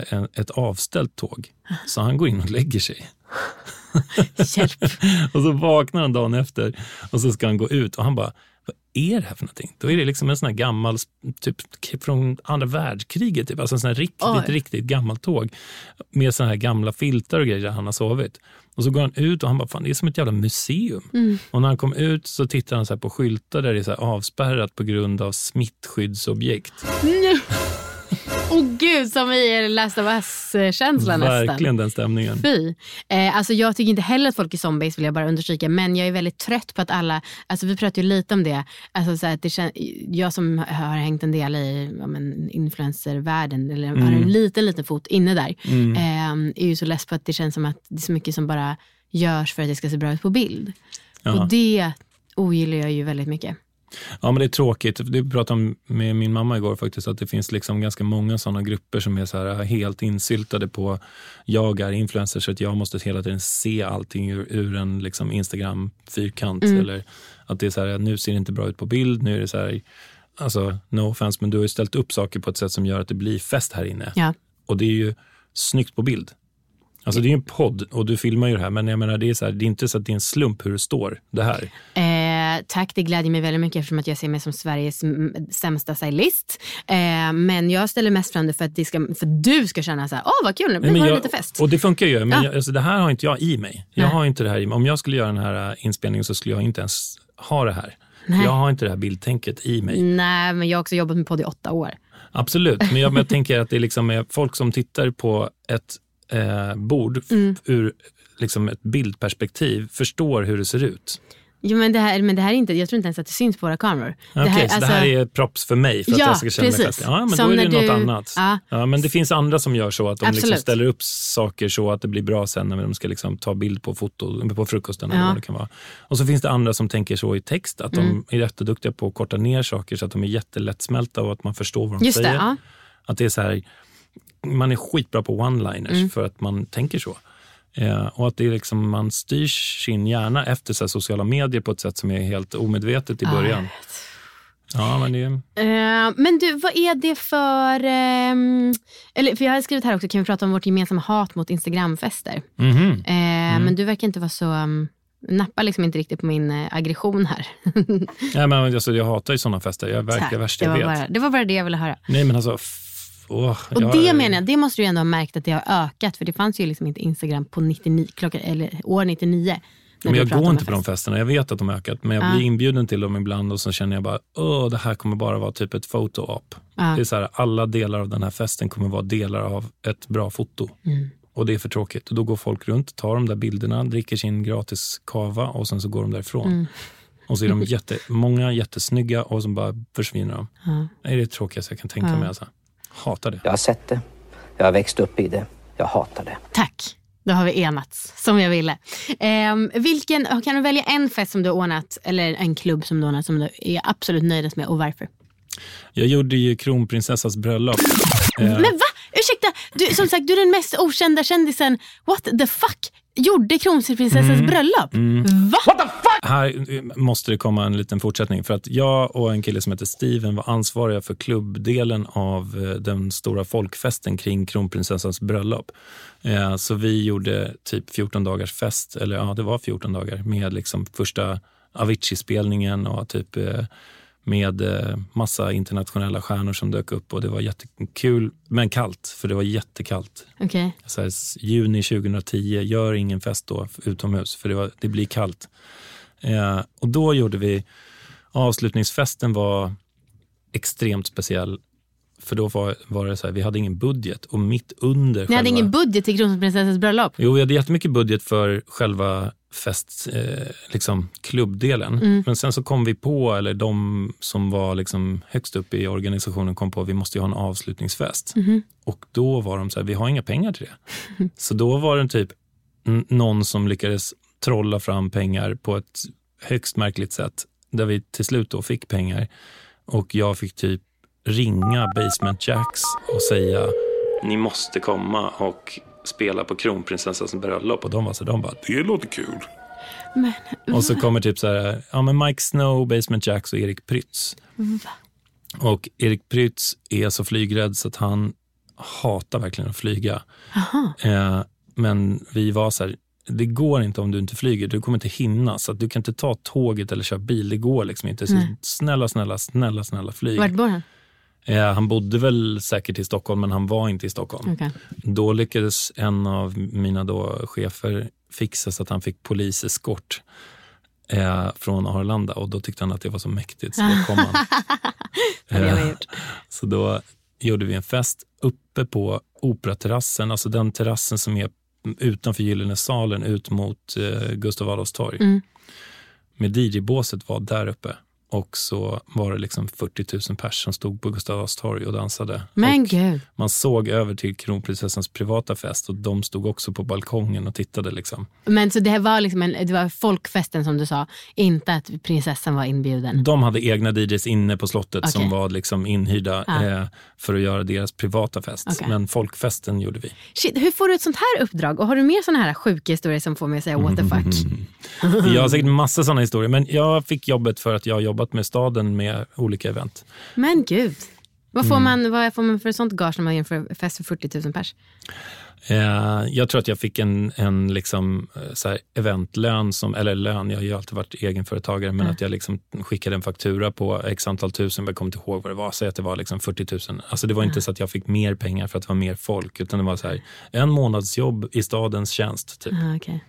en, ett avställt tåg, så han går in och lägger sig. Hjälp. Och så vaknar han dagen efter och så ska han gå ut och han bara, vad är det här för någonting? Då är det liksom en sån här gammal, typ från andra världskriget, typ. alltså en sån här riktigt, Oj. riktigt gammalt tåg med såna här gamla filtar och grejer där han har sovit. Och så går han ut och han bara, fan det är som ett jävla museum. Och när han kom ut så tittar han så på skyltar där det är så avspärrat på grund av smittskyddsobjekt. Åh gud, som i Last of Us-känslan nästan. Verkligen den stämningen. Fy. Eh, alltså jag tycker inte heller att folk är zombies vill jag bara understryka. Men jag är väldigt trött på att alla, alltså vi pratar ju lite om det. Alltså så att det kän, jag som har hängt en del i ja, men, influencervärlden, eller har Mm. en liten, liten fot inne där. Eh, är ju så less på att det känns som att det är så mycket som bara görs för att det ska se bra ut på bild. Ja. Och det ogillar jag ju väldigt mycket. Ja, men det är tråkigt. Det pratade om med min mamma igår faktiskt, att det finns liksom ganska många sådana grupper som är så här helt insyltade på jag är influencer så att jag måste hela tiden se allting ur, ur en liksom Instagram-fyrkant. Eller att det är så här, nu ser det inte bra ut på bild, nu är det så här, alltså no offense, men du har ju ställt upp saker på ett sätt som gör att det blir fest här inne. Ja. Och det är ju snyggt på bild. Alltså det är ju en podd och du filmar ju det här, men jag menar det är, så här, det är inte så att det är en slump hur det står det här. Eh, tack, det glädjer mig väldigt mycket eftersom att jag ser mig som Sveriges sämsta stylist. Eh, men jag ställer mest fram det för att, ska, för att du ska känna så här, åh vad kul, nu var det lite fest. Och det funkar ju, men Ja. jag, alltså, det här har inte jag i mig. Jag Nej. har inte det här i mig. Om jag skulle göra den här äh, inspelningen så skulle jag inte ens ha det här. Nej. Jag har inte det här bildtänket i mig. Nej, men jag har också jobbat med podd i åtta år. Absolut, men jag, men jag tänker att det liksom är folk som tittar på ett eh, bord Mm. ur liksom ett bildperspektiv förstår hur det ser ut. Jo, men, det här, men det här är inte, jag tror inte ens att det syns på våra kameror. Okej, här, så alltså- det här är props för mig för att Ja, jag ska känna mig precis. fest. Ja, men Som då är det när något du- annat. Ja. Ja. men det finns andra som gör så att de liksom ställer upp saker så att det blir bra sen när de ska liksom ta bild på, foto, på frukosten. Eller Ja. vad det kan vara. Och så finns det andra som tänker så i text, att Mm. de är jätteduktiga på att korta ner saker så att de är jättelättsmälta och att man förstår vad de Just det, säger. ja. Att det är så här, man är skitbra på one-liners Mm. för att man tänker så. Eh, och att det är liksom, man styr sin hjärna efter så sociala medier på ett sätt som är helt omedvetet i Ah, början. Ja, men det. Eh, men du, vad är det för... ehm, eller, för jag har skrivit här också, kan vi prata om vårt gemensamma hat mot Instagramfester? Mhm. Eh, Men du verkar inte vara så... Um, nappar liksom inte riktigt på min eh, aggression här. Nej, men alltså, jag hatar ju sådana fester. Jag verkar värst det, jag var vet. bara, det var bara det jag ville höra. Nej, men alltså... Åh, Och jag- det menar jag, det måste du ändå ha märkt att det har ökat. För det fanns ju liksom inte Instagram på 99, klockan, eller år 99. när Men jag går inte på de fest. festerna. Jag vet att de har ökat, men jag Ja. blir inbjuden till dem ibland och så känner jag bara, åh, det här kommer bara vara typ ett foto-op. Ja. Det är så här, alla delar av den här festen kommer vara delar av ett bra foto. Mm. Och det är för tråkigt. Och då går folk runt, tar de där bilderna, dricker sin gratis kava och sen så går de därifrån. Mm. Och så är de jätte, många jättesnygga och så bara försvinner de. Ja. Det är det tråkigaste jag kan tänka mig. Alltså. Hatar det. Jag har sett det. Jag har växt upp i det. Jag hatar det. Tack. Då har vi enats som jag ville. Ehm, vilken, kan du välja en fest som du har ordnat eller en klubb som du har ordnat som du är absolut nöjdast med och varför? Jag gjorde ju kronprinsessas bröllop. Eh, Men va? Ursäkta, du, som sagt du är den mest okända kändisen. What the fuck? Gjorde kronprinsessans bröllop? Va? Här eh, måste det komma en liten fortsättning. För att Jag och en kille som heter Steven var ansvariga för klubbdelen av eh, den stora folkfesten kring kronprinsessans bröllop. Eh, Så vi gjorde typ 14 dagars fest, eller ja, det var 14 dagar med liksom första Avicii-spelningen och typ med eh, massa internationella stjärnor som dök upp och det var jättekul, men kallt, för det var jättekallt. Okej. Så här, juni 2010, gör ingen fest då utomhus för det, var, det blir kallt. Eh, och då gjorde vi, avslutningsfesten var extremt speciell. För då var, var det så här, vi hade ingen budget och mitt under Ni hade själva- ingen budget till kronprinsessans bröllop? Jo, vi hade jättemycket budget för själva fest, eh, liksom klubbdelen. Men sen så kom vi på, eller de som var liksom högst upp i organisationen kom på att vi måste ju ha en avslutningsfest. Och då var de så här, vi har inga pengar till det. så då var det typ någon som lyckades trolla fram pengar på ett högst märkligt sätt. Där vi till slut då fick pengar. Och jag fick typ ringa Basement Jacks och säga ni måste komma och spela på kronprinsessans bröllop. Och de var så de bara, Det låter kul. och så kommer typ så här, ja men Mike Snow, Basement Jacks och Erik Prytz. Och Erik Prytz är så flygrädd så att han hatar verkligen att flyga. Eh, men vi var så här, det går inte om du inte flyger, du kommer inte hinna. Så att du kan inte ta tåget eller köra bil, det går liksom inte. Så snälla, snälla, snälla, snälla flyg. Vart bor han? Eh, han bodde väl säkert i Stockholm, men han var inte i Stockholm. Okej. Då lyckades en av mina då chefer fixa så att han fick poliseskort eh, från Arlanda och då tyckte han att det var så mäktigt så då kom han. Eh, så då gjorde vi en fest uppe på Operaterrassen, alltså den terrassen som är utanför Gyllene salen ut mot eh, Gustav Adolfs torg. Mm. Med DJ-båset var där uppe och så var det liksom 40 000 pers som stod på Gustav Adolfs torg och dansade. Men och gud. man såg över till kronprinsessans privata fest och de stod också på balkongen och tittade. Liksom. Men så det här var liksom en, det var folkfesten som du sa, inte att prinsessan var inbjuden? De hade egna DJs inne på slottet som Okej. var liksom inhyrda Ah. eh, för att göra deras privata fest. Okej. Men folkfesten gjorde vi. Shit, hur får du ett sånt här uppdrag? Och har du mer såna här sjuka historier som får mig att säga what the fuck? Jag har säkert massa sådana historier, men jag fick jobbet för att jag har jobbat med staden med olika event. Men gud. Vad får, Mm. man, vad får man för sånt gage när man genomför fest för 40 000 pers? Eh, jag tror att jag fick en, en liksom, eh, så här eventlön, som, eller lön, jag har ju alltid varit egenföretagare, men att jag liksom skickade en faktura på x antal tusen, jag kommer inte ihåg vad det var, säg att det var liksom 40 000. Alltså det var inte så att jag fick mer pengar för att det var mer folk, utan det var så här, en månads jobb i stadens tjänst. Typ. Ah, okay.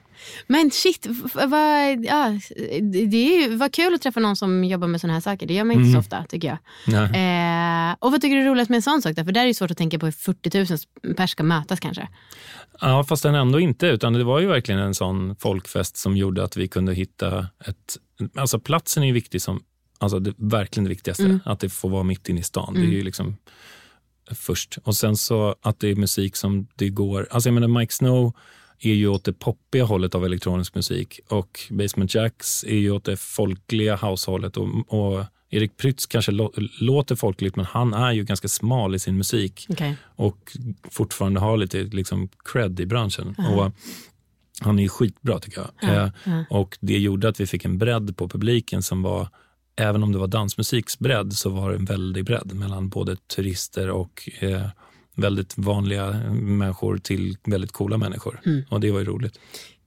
Men shit, vad, ja, det är ju, vad kul att träffa någon som jobbar med såna här saker. Det gör man inte så ofta tycker jag. Eh, och vad tycker du är roligast med en sån sak? Då? För där är det svårt att tänka på hur 40 000 pers ska mötas kanske. Ja, fast den ändå inte, utan det var ju verkligen en sån folkfest som gjorde att vi kunde hitta ett... Alltså platsen är ju viktig som, alltså det, verkligen det viktigaste, att det får vara mitt inne i stan. Det är ju liksom först. Och sen så att det är musik som det går, alltså jag menar Mike Snow är ju åt det poppiga hållet av elektronisk musik och Basement Jacks är ju åt det folkliga househållet och, och Erik Prytz kanske lå, låter folkligt men han är ju ganska smal i sin musik Okay. och fortfarande har lite liksom cred i branschen. Och han är ju skitbra tycker jag. Eh, Och det gjorde att vi fick en bredd på publiken som var, även om det var dansmusiksbredd, så var det en väldig bredd mellan både turister och eh, väldigt vanliga människor till väldigt coola människor. Och det var ju roligt.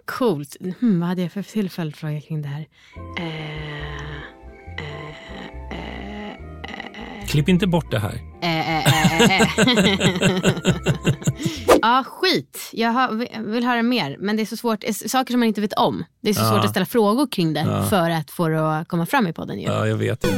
Coolt. Hmm, vad hade jag för till följdfråga kring det här? Eh, Klipp inte bort det här. eh, eh, eh, eh. Ja, skit. Jag har, vill höra mer. Men det är så svårt. eh, Saker som man inte vet om. Det är så svårt att ställa frågor kring det för att få det att komma fram i podden. Ju. Ja, jag vet inte.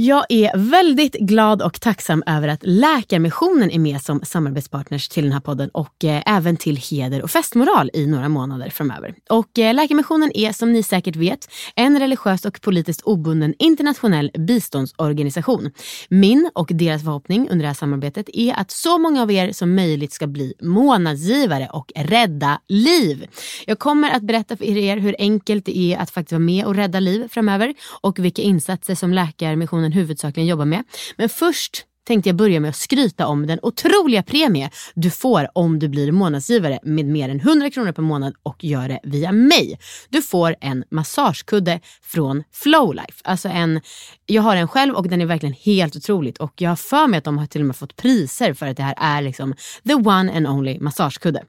Jag är väldigt glad och tacksam över att Läkarmissionen är med som samarbetspartners till den här podden och eh, även till Heder och festmoral i några månader framöver. Och eh, Läkarmissionen är som ni säkert vet en religiös och politiskt obunden internationell biståndsorganisation. Min och deras förhoppning under det här samarbetet är att så många av er som möjligt ska bli månadsgivare och rädda liv. Jag kommer att berätta för er hur enkelt det är att faktiskt vara med och rädda liv framöver och vilka insatser som Läkarmissionen huvudsakligen jobbar med. Men först tänkte jag börja med att skryta om den otroliga premie du får om du blir månadsgivare med mer än 100 kronor per månad och gör det via mig. Du får en massagekudde från Flowlife. Alltså en, jag har en själv och den är verkligen helt otroligt och jag har för mig att de har till och med fått priser för att det här är liksom the one and only massagekudde.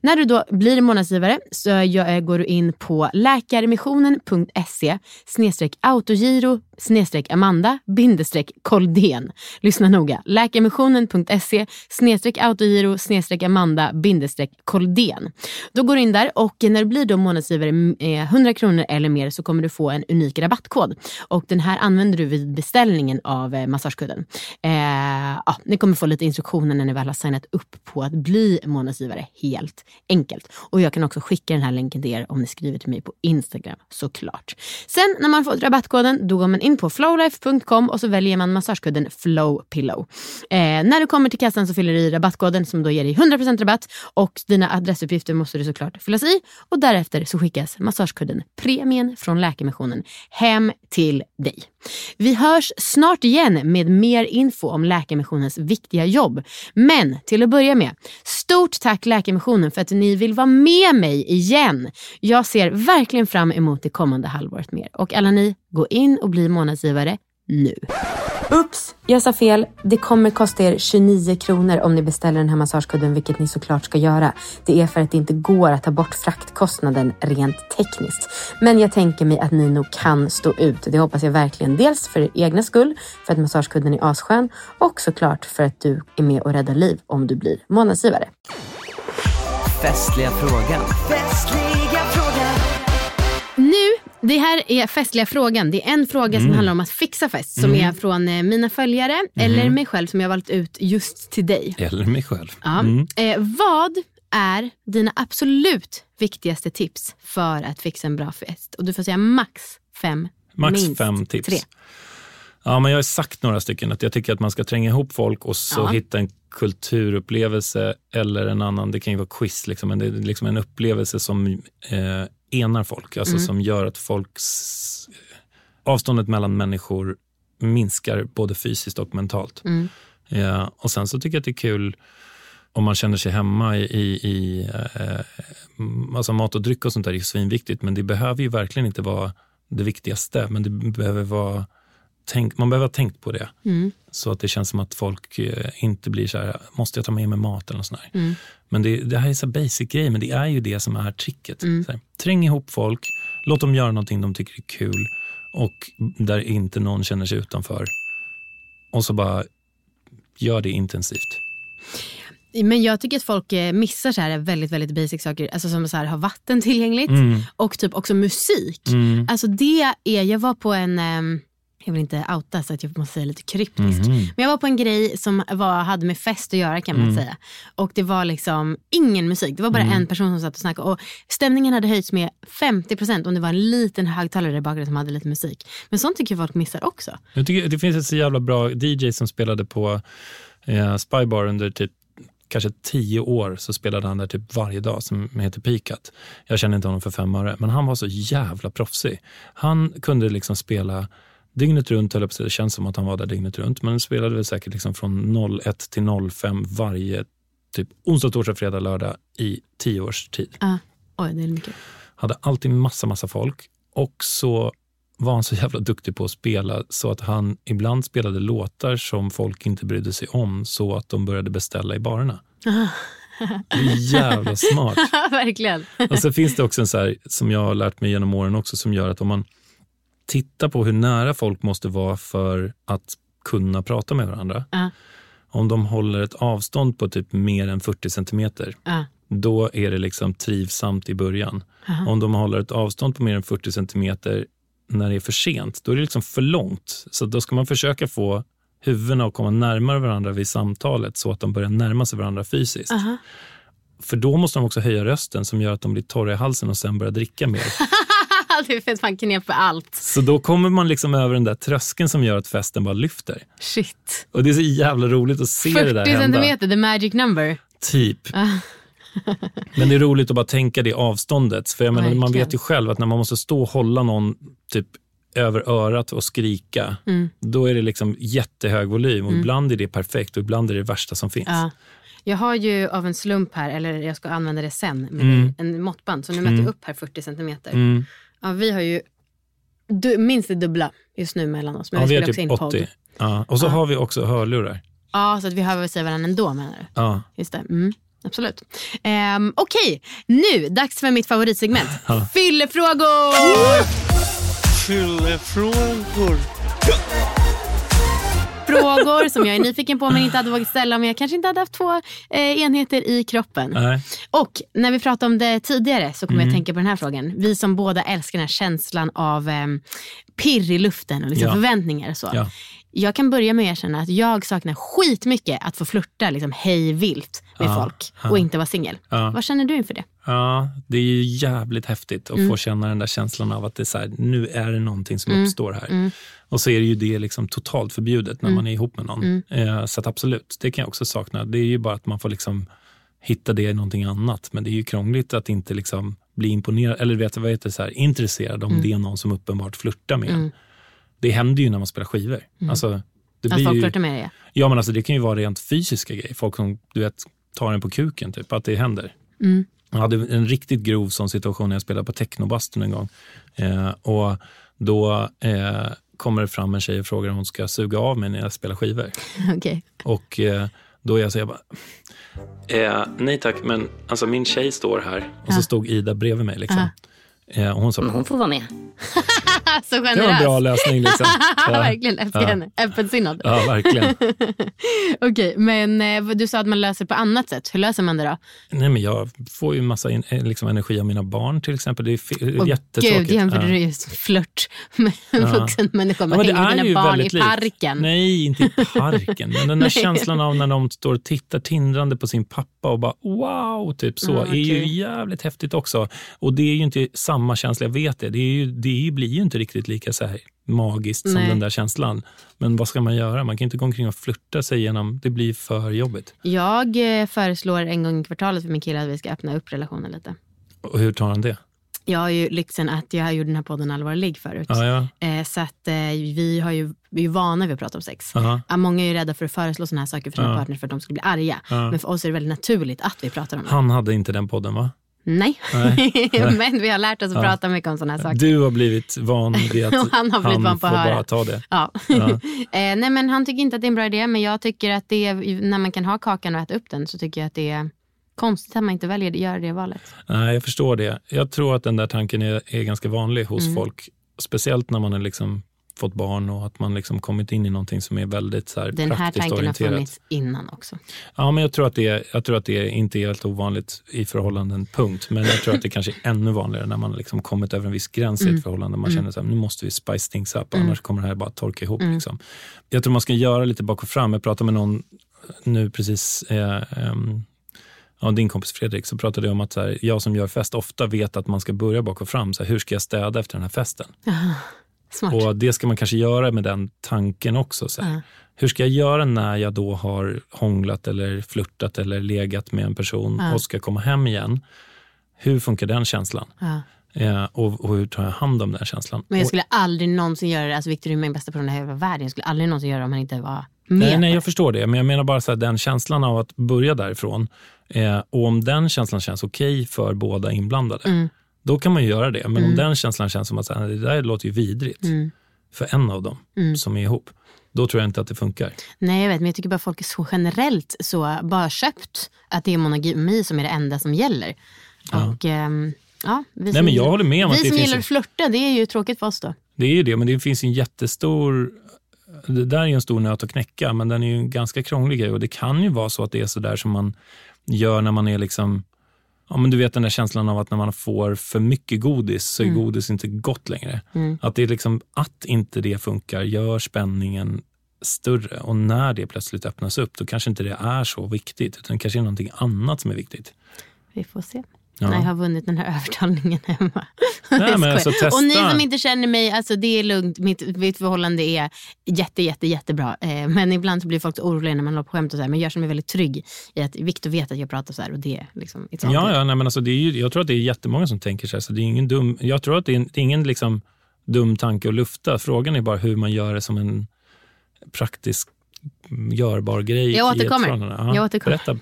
När du då blir månadsgivare så eh, går du in på läkarmissionen.se autogiro snedstreck Amanda bindestreck Koldén. Lyssna noga. Läkemissionen.se snedstreck autogiro snedstreck Amanda bindestreck Koldén. Då går du in där och när du blir då månadsgivare mm, eh, 100 kronor eller mer så kommer du få en unik rabattkod. Och den här använder du vid beställningen av eh, massagekudden. Eh, ja, ni kommer få lite instruktioner när ni väl har signat upp på att bli månadsgivare. Helt enkelt. Och jag kan också skicka den här länken till er om ni skriver till mig på Instagram såklart. Sen när man fått rabattkoden då går man in på flowlife.com och så väljer man massagekudden Flow Pillow. Eh, när du kommer till kassan så fyller du i rabattkoden som då ger dig 100% rabatt och dina adressuppgifter måste du såklart fyllas i och därefter så skickas massagekudden Premien från Läkarmissionen hem till dig. Vi hörs snart igen med mer info om Läkarmissionens viktiga jobb. Men till att börja med, stort tack Läkarmissionen för att ni vill vara med mig igen. Jag ser verkligen fram emot det kommande halvåret mer. Och alla ni, gå in och bli månadsgivare nu. Ups, jag sa fel. Det kommer kosta er 29 kronor om ni beställer den här massagekudden, vilket ni såklart ska göra. Det är för att det inte går att ta bort fraktkostnaden rent tekniskt. Men jag tänker mig att ni nog kan stå ut. Det hoppas jag verkligen. Dels för er egna skull, för att massagekudden är asskön och såklart för att du är med och räddar liv om du blir månadsgivare. Festliga frågan. Nu, det här är festliga frågan. Det är en fråga som handlar om att fixa fest som är från eh, mina följare eller mig själv som jag valt ut just till dig. Eller mig själv. Ja. Eh, vad är dina absolut viktigaste tips för att fixa en bra fest? Och du får säga max fem, Max minst fem tips. tre. Ja, men jag har sagt några stycken att jag tycker att man ska tränga ihop folk och så Ja. hitta en kulturupplevelse eller en annan, det kan ju vara quiz, liksom, men det är liksom en upplevelse som eh, enar folk, alltså som gör att folks avståndet mellan människor minskar både fysiskt och mentalt. Ja, och sen så tycker jag att det är kul om man känner sig hemma i, i, i eh, alltså mat och dryck och sånt där är svinviktigt, men det behöver ju verkligen inte vara det viktigaste. Men det behöver vara, tänk, man behöver ha tänkt på det. Så att det känns som att folk eh, inte blir så här, måste jag ta med mig mat eller något sånt där. Men det, det här är så basic grej, men det är ju det som är tricket. Så här, träng ihop folk, låt dem göra någonting de tycker är kul och där inte någon känner sig utanför. Och så bara gör det intensivt. Men jag tycker att folk eh, missar så här väldigt, väldigt basic saker. Alltså som så här, ha vatten tillgängligt och typ också musik. Alltså det är, jag var på en, ehm, jag vill inte outa så att jag måste säga lite kryptiskt. Mhm. Men jag var på en grej som var, hade med fest att göra kan man Mm. säga. Och det var liksom ingen musik. Det var bara Mm. en person som satt och snackade. Och stämningen hade höjts med 50% om det var en liten högtalare där bakgrund som hade lite musik. Men sånt tycker jag folk missar också. Jag tycker det finns ett så jävla bra DJ som spelade på eh, Spybar under typ kanske tio år så spelade han där typ varje dag som heter Pikat. Jag känner inte honom för fem öre, men han var så jävla proffsig. Han kunde liksom spela dygnet runt, höll jag på det känns som att han var där dygnet runt, men spelade väl säkert liksom från 01 till 05 varje typ onsdag, torsdag, fredag, lördag i tio års tid. Oj, det är mycket. Hade alltid massa, massa folk och så var han så jävla duktig på att spela så att han ibland spelade låtar som folk inte brydde sig om så att de började beställa i barerna. Det är jävla smart. Verkligen. Och så finns det också en så här, som jag har lärt mig genom åren också, som gör att om man tittar på hur nära folk måste vara för att kunna prata med varandra. Ja. Om de håller ett avstånd på typ mer än 40 centimeter, Ja. då är det liksom trivsamt i början. Aha. Om de håller ett avstånd på mer än 40 centimeter när det är för sent, då är det liksom för långt. Så då ska man försöka få huvudena att komma närmare varandra vid samtalet så att de börjar närma sig varandra fysiskt. Aha. För då måste de också höja rösten som gör att de blir torra i halsen och sen börjar dricka mer. det finns fan knep för allt. Så då kommer man liksom över den där tröskeln som gör att festen bara lyfter. Shit. Och det är så jävla roligt att se det där 40 hända. centimeter, the magic number. Typ. Men det är roligt att bara tänka det avståndet. För jag menar, man vet ju själv att när man måste stå och hålla någon typ över örat och skrika, Mm. då är det liksom jättehög volym. Och ibland är det perfekt och ibland är det det värsta som finns. Ja. Jag har ju av en slump här, eller jag ska använda det sen, med Mm. en måttband. Så nu mäter jag upp här 40 centimeter. Ja, vi har ju du, minst det dubbla just nu mellan oss. Men Ja, vi vi också typ in podd. 80. Ja. Och så har vi också hörlurar. Ja, så att vi hör vad vi säger varandra ändå menar du? Ja. Just det. Mm, absolut. Um, Okej, nu dags för mitt favoritsegment. Fyllefrågor! Fyllefrågor. Frågor som jag är nyfiken på men inte hade vågat ställa om jag kanske inte hade haft två eh, enheter i kroppen. Nej. Och när vi pratade om det tidigare så kommer Mm. jag tänka på den här frågan. Vi som båda älskar den här känslan av eh, pirr i luften och liksom Ja. förväntningar och så. Ja. Jag kan börja med att erkänna att jag saknar skitmycket att få flirta liksom hej vilt med Ja, folk ja. och inte vara singel. Ja. Vad känner du inför det? Ja, det är ju jävligt häftigt att Mm. få känna den där känslan av att det är så här, nu är det någonting som Mm. uppstår här. Mm. Och så är det ju det liksom totalt förbjudet när Mm. man är ihop med någon. Mm. Eh, så absolut, det kan jag också sakna. Det är ju bara att man får liksom hitta det i någonting annat. Men det är ju krångligt att inte liksom bli imponerad, eller vet, vad heter det, så här, intresserad om Mm. det är någon som uppenbart flörtar med en. Det händer ju när man spelar skivor. Mm. Alltså, det Att blir folk flörtar med dig? Ja, men alltså, det kan ju vara rent fysiska grejer. Folk som du vet, tar en på kuken, typ, att det händer. Mm. Jag hade en riktigt grov sån situation när jag spelade på technobastun en gång. Eh, och då eh, kommer det fram en tjej och frågar om hon ska suga av mig när jag spelar skivor. Okej. Och eh, då är jag så jag bara, eh, nej tack, men alltså min tjej står här. Och så stod Ida bredvid mig. Liksom. Aha. Eh, hon sa, hon får vara med. så generös. det var en bra lösning. Liksom. Ja. verkligen, älskar Ja. henne. Öppensinnad. Ja, verkligen. Okej, men eh, du sa att man löser på annat sätt. Hur löser man det då? Nej, men jag får ju massa in, eh, liksom, energi av mina barn till exempel. Det är Åh, jättetråkigt. Gud, jämförde Ja. du just flört med en Ja. vuxen människa. Man Ja, hänger med är ju dina barn i väldigt likt. parken. Nej, inte i parken. Men den där känslan av när de står och tittar tindrande på sin pappa och bara wow, typ så, Ja, är ju jävligt häftigt också. Och det är ju inte samma känsla, jag vet det. Det, ju, det blir ju inte riktigt lika så här magiskt som Nej. den där känslan. Men vad ska man göra? Man kan inte gå omkring och flirta sig igenom, det blir för jobbigt. Jag eh, föreslår en gång i kvartalet för min kille att vi ska öppna upp relationen lite. Och hur tar han det? Jag har ju lyxen att jag gjorde den här podden Allvar ligg förut. Ja, ja. Eh, så att eh, vi, har ju, vi är ju vana vid att prata om sex. Ja. Ja, många är ju rädda för att föreslå sådana här saker för sina Ja. partners för att de ska bli arga. Ja. Men för oss är det väldigt naturligt att vi pratar om det. Han hade inte den podden va? Nej, Nej. men vi har lärt oss att Ja. prata mycket om sådana här saker. Du har blivit van vid att han har blivit van på får att höra. bara ta det. Ja. Ja. eh, nej men han tycker inte att det är en bra idé men jag tycker att det är, när man kan ha kakan och äta upp den så tycker jag att det är konstigt att man inte väljer att göra det valet. Nej, jag förstår det. Jag tror att den där tanken är, är ganska vanlig hos Mm. folk. Speciellt när man är liksom fått barn och att man liksom kommit in i någonting som är väldigt så här, Den här tanken har orienterat. funnits innan också. Ja, men jag tror, att det är, jag tror att det inte är helt ovanligt i förhållanden, punkt. Men jag tror att det kanske är ännu vanligare när man liksom kommit över en viss gräns i Mm. ett förhållande. Man känner att nu måste vi spice things up, Mm. annars kommer det här bara torka ihop. Mm. Liksom. Jag tror man ska göra lite bak och fram. Jag pratade med någon nu precis, eh, ehm, ja, din kompis Fredrik, så pratade jag om att här, jag som gör fest ofta vet att man ska börja bak och fram. Så här, hur ska jag städa efter den här festen? Aha, smart. Och det ska man kanske göra med den tanken också. Så här. Ja. Hur ska jag göra när jag då har hånglat eller flörtat eller legat med en person Ja. och ska komma hem igen? Hur funkar den känslan? Ja. Eh, och, och hur tar jag hand om den känslan? Men jag Och- skulle aldrig någonsin göra det. Alltså Victor är min bästa person i hela världen. Jag skulle aldrig någonsin göra det om han inte var med. Nej, nej, jag förstår det. Men jag menar bara så här, den känslan av att börja därifrån. Eh, och om den känslan känns okej för båda inblandade, Mm. Då kan man ju göra det. Men om Mm. den känslan känns som att så här, det där låter ju vidrigt Mm. för en av dem Mm. som är ihop, då tror jag inte att det funkar. Nej, jag vet, men jag tycker bara folk är så generellt så bara köpt att det är monogami som är det enda som gäller. Ja. Och, ehm, ja, vi Nej, som, men jag håller med om vi att det som gillar att flörta, det är ju tråkigt för oss då. Det är ju det, men det finns en jättestor... Det där är ju en stor nöt att knäcka, men den är ju en ganska krånglig grej. Och det kan ju vara så att det är så där som man gör när man är liksom... Ja, men du vet den där känslan av att när man får för mycket godis så är Mm. godis inte gott längre. Mm. Att det är liksom att inte det funkar gör spänningen större. Och när det plötsligt öppnas upp, då kanske inte det är så viktigt. Utan det kanske är någonting annat som är viktigt. Vi får se. Ja. När jag har vunnit den här övertalningen hemma. Nej, men alltså, testa. Och ni som inte känner mig, alltså det är lugnt. Mitt, mitt förhållande är jätte, jätte, jättebra. Eh, men ibland så blir folk oroliga när man håller på skämt och så här. Men jag känner mig väldigt trygg i att Viktor vet att jag pratar så här och det liksom, Ja, ja nej, men alltså det är ju, jag tror att det är jättemånga som tänker så här. Så det är ingen dum, jag tror att det är, det är ingen liksom dum tanke att lufta. Frågan är bara hur man gör det som en praktisk görbar grej. Jag i ett återkommer. förhållande. Ja, Jag återkommer. Berätta.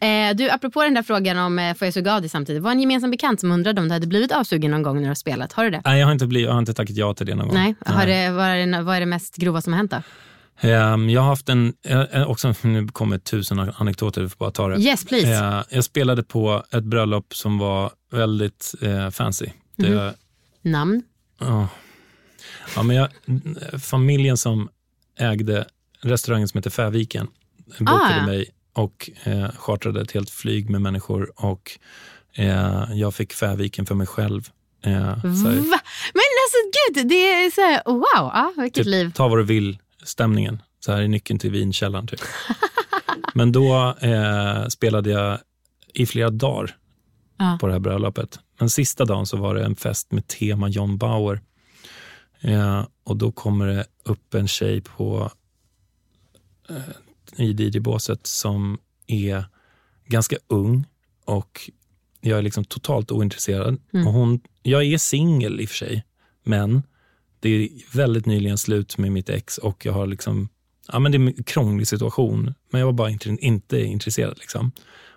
Eh, du, apropå den där frågan om eh, får jag suga av dig samtidigt. Var en gemensam bekant som undrade om du hade blivit avsugen någon gång när du har spelat. Har du det? Nej, jag har, inte blivit, jag har inte tackat ja till det någon gång. Nej. Har det, vad, är det, vad är det mest grova som har hänt då? Ehm, Jag har haft en, eh, också, nu kommer tusen anekdoter, du får bara ta det. Yes, please. Jag spelade på ett bröllop som var väldigt fancy. Det, Mhm. Namn? Ja. Ja, men jag, familjen som ägde restaurangen som heter Fäviken bokade ja. mig och eh, chartrade ett helt flyg med människor och eh, jag fick Fäviken för mig själv. Eh? Men alltså gud, det är så här, wow, ja, vilket typ, liv. ta vad du vill, stämningen. Så här är nyckeln till vinkällaren. Typ. Men då eh, spelade jag i flera dagar Ja. på det här bröllopet. Men sista dagen så var det en fest med tema John Bauer. Eh, och då kommer det upp en tjej på i DJ-båset som är ganska ung och jag är liksom totalt ointresserad. Mm. Och hon, jag är singel i och för sig, men det är väldigt nyligen slut med mitt ex och jag har liksom, ja men det är en krånglig situation, men jag var bara inte, inte intresserad. Liksom.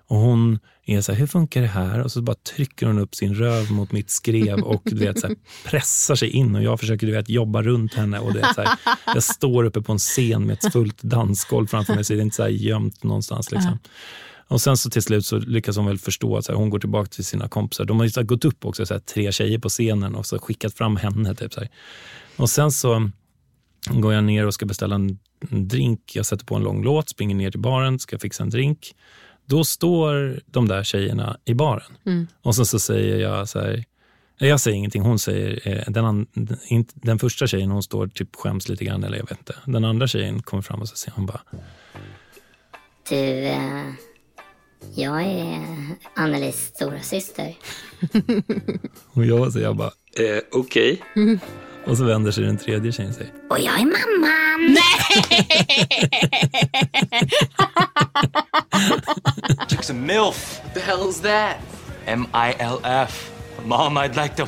Och hon är så här, hur funkar det här? Och så bara trycker hon upp sin röv mot mitt skrev och du vet, så här, pressar sig in och jag försöker du vet, jobba runt henne. Och det är så här, jag står uppe på en scen med ett fullt dansgolv framför mig så det är inte så här gömt någonstans. Liksom. Och sen så till slut så lyckas hon väl förstå att så här, hon går tillbaka till sina kompisar. De har ju så gått upp också, så tre tjejer på scenen och så skickat fram henne. Typ, så. Och sen så går jag ner och ska beställa en, en drink. Jag sätter på en lång låt, springer ner till baren, ska fixa en drink. Då står de där tjejerna i baren. Mm. Och sen så säger jag så här, nej, jag säger ingenting. Hon säger, eh, den, an, den, första tjejen hon står typ skäms lite grann, eller jag vet inte. Den andra tjejen kommer fram och så säger hon bara, Du, eh, jag är Annelies stora syster. och jag säger jag bara, eh, okej. Och så vänder sig den tredje tjejen säger, Och jag är mamman! Chick's a MILF. What the hell is that? M-I-L-F. Mom, I'd like to...